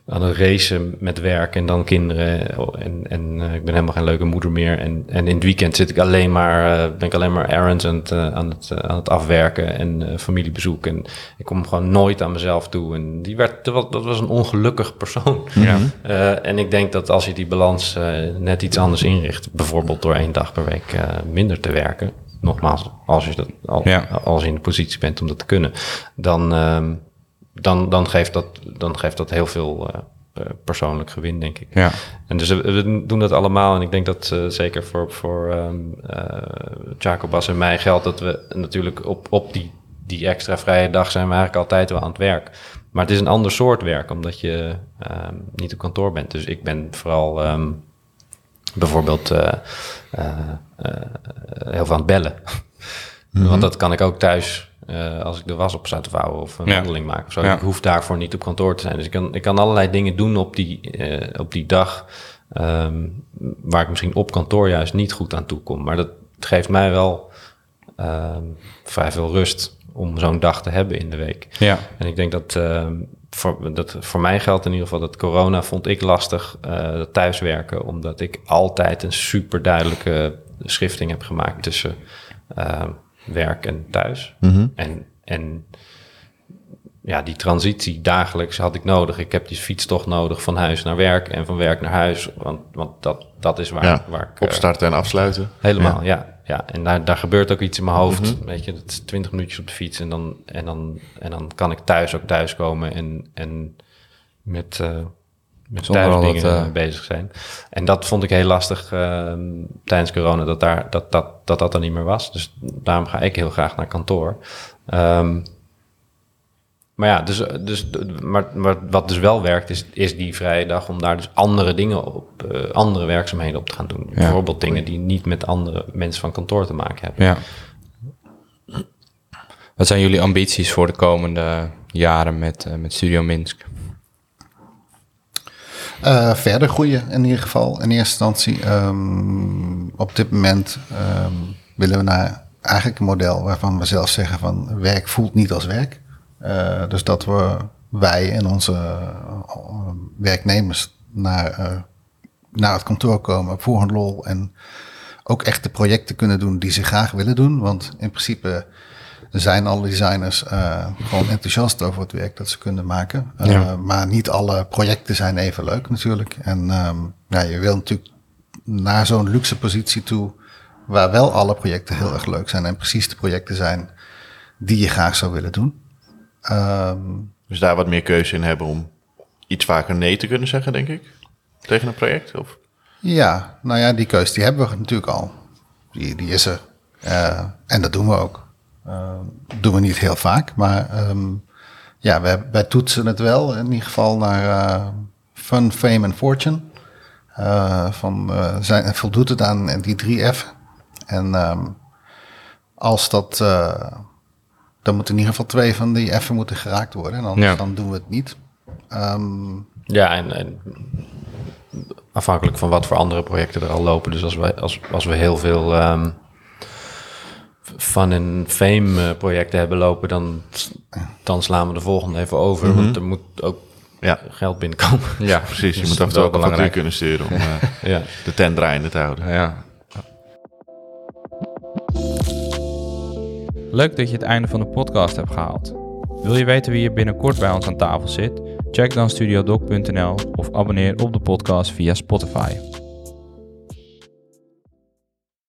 aan het racen met werk en dan kinderen. En, en uh, ik ben helemaal geen leuke moeder meer. En, en in het weekend zit ik alleen maar, uh, ben ik alleen maar errands aan het, aan het, aan het afwerken en familiebezoek. En ik kom gewoon nooit aan mezelf toe. En die werd, dat was, dat was een ongelukkig persoon. Ja. en ik denk dat als je die balans net iets anders inricht, bijvoorbeeld door één dag per week minder te werken nogmaals, als je, dat, al, Ja. als je in de positie bent om dat te kunnen, dan, ehm, dan, dan, geeft, dat, dan geeft dat heel veel eh, eh, persoonlijk gewin, denk ik. Ja. En dus we, we doen dat allemaal. En ik denk dat eh, zeker voor, voor eh, Jacobas en mij geldt dat we natuurlijk op, op die, die extra vrije dag zijn we eigenlijk altijd wel aan het werk. Maar het is een ander soort werk, omdat je ehm, niet op kantoor bent. Dus ik ben vooral bijvoorbeeld eh, eh, eh, heel veel aan het bellen. Want dat kan ik ook thuis als ik de was op sta te vouwen of een Ja. wandeling maak of zo. Ja. Ik hoef daarvoor niet op kantoor te zijn. Dus ik kan, ik kan allerlei dingen doen op die, op die dag ehm, waar ik misschien op kantoor juist niet goed aan toe kom. Maar dat geeft mij wel ehm, vrij veel rust om zo'n dag te hebben in de week. Ja. En ik denk dat, ehm, voor, dat voor mij geldt in ieder geval dat corona vond ik lastig eh, dat thuiswerken, omdat ik altijd een super duidelijke schifting heb gemaakt tussen ehm, werk en thuis. En, en ja, die transitie dagelijks had ik nodig. Ik heb die fietstocht nodig van huis naar werk en van werk naar huis, want, want dat, dat is waar, Ja, waar ik... eh, Opstarten en afsluiten. Helemaal, ja. ja. En daar, daar gebeurt ook iets in mijn hoofd. Weet je, dat is 20 minuutjes op de fiets en dan, en dan, en dan kan ik thuis ook thuiskomen en, en met, eh met thuisdingen dat, eh, bezig zijn. En dat vond ik heel lastig eh, tijdens corona, dat, daar, dat, dat, dat dat er niet meer was. Dus daarom ga ik heel graag naar kantoor. Ehm, maar ja, dus, dus, maar, maar wat dus wel werkt, is, is die vrije dag om daar dus andere dingen op, eh, andere werkzaamheden op te gaan doen. Bijvoorbeeld dingen die niet met andere mensen van kantoor te maken hebben. Ja. Wat zijn jullie ambities voor de komende jaren met, eh, met Studio Minsk? Eh, verder groeien in ieder geval. In eerste instantie, ehm, op dit moment ehm, willen we naar eigenlijk een model waarvan we zelf zeggen van werk voelt niet als werk. Eh, dus dat we wij en onze eh, werknemers naar, eh, naar het kantoor komen voor hun lol en ook echt de projecten kunnen doen die ze graag willen doen. Want in principe zijn alle designers gewoon enthousiast over het werk dat ze kunnen maken. Ja. Maar niet alle projecten zijn even leuk natuurlijk. En ehm, ja, je wil natuurlijk naar zo'n luxe positie toe, waar wel alle projecten heel erg leuk zijn en precies de projecten zijn die je graag zou willen doen. Ehm, Dus daar wat meer keuze in hebben om iets vaker nee te kunnen zeggen, denk ik. Tegen een project. Of? ja, nou ja, die keus die hebben we natuurlijk al. Die, die is er. Eh, en dat doen we ook. Eh, doen we niet heel vaak, maar ehm, ja, wij, wij toetsen het wel in ieder geval naar eh, Fun, Fame en Fortune. Eh, van, zijn, voldoet het aan die drie F? En als dat, dan moeten in ieder geval twee van die F'en moeten geraakt worden. En anders Ja. dan doen we het niet. Ehm, Ja, en, en afhankelijk van wat voor andere projecten er al lopen. Dus als we, als, als we heel veel ehm fun en fame eh, projecten hebben lopen, dan, dan slaan we de volgende even over. Want er moet ook Ja, geld binnenkomen. Ja, precies. Je Dus moet dat af en toe wel ook belangrijk. kunnen sturen om eh, ja. de tent draaiende te houden. Ja. Leuk dat je het einde van de podcast hebt gehaald. Wil je weten wie hier binnenkort bij ons aan tafel zit? Check dan studiodoc.nl of abonneer op de podcast via Spotify.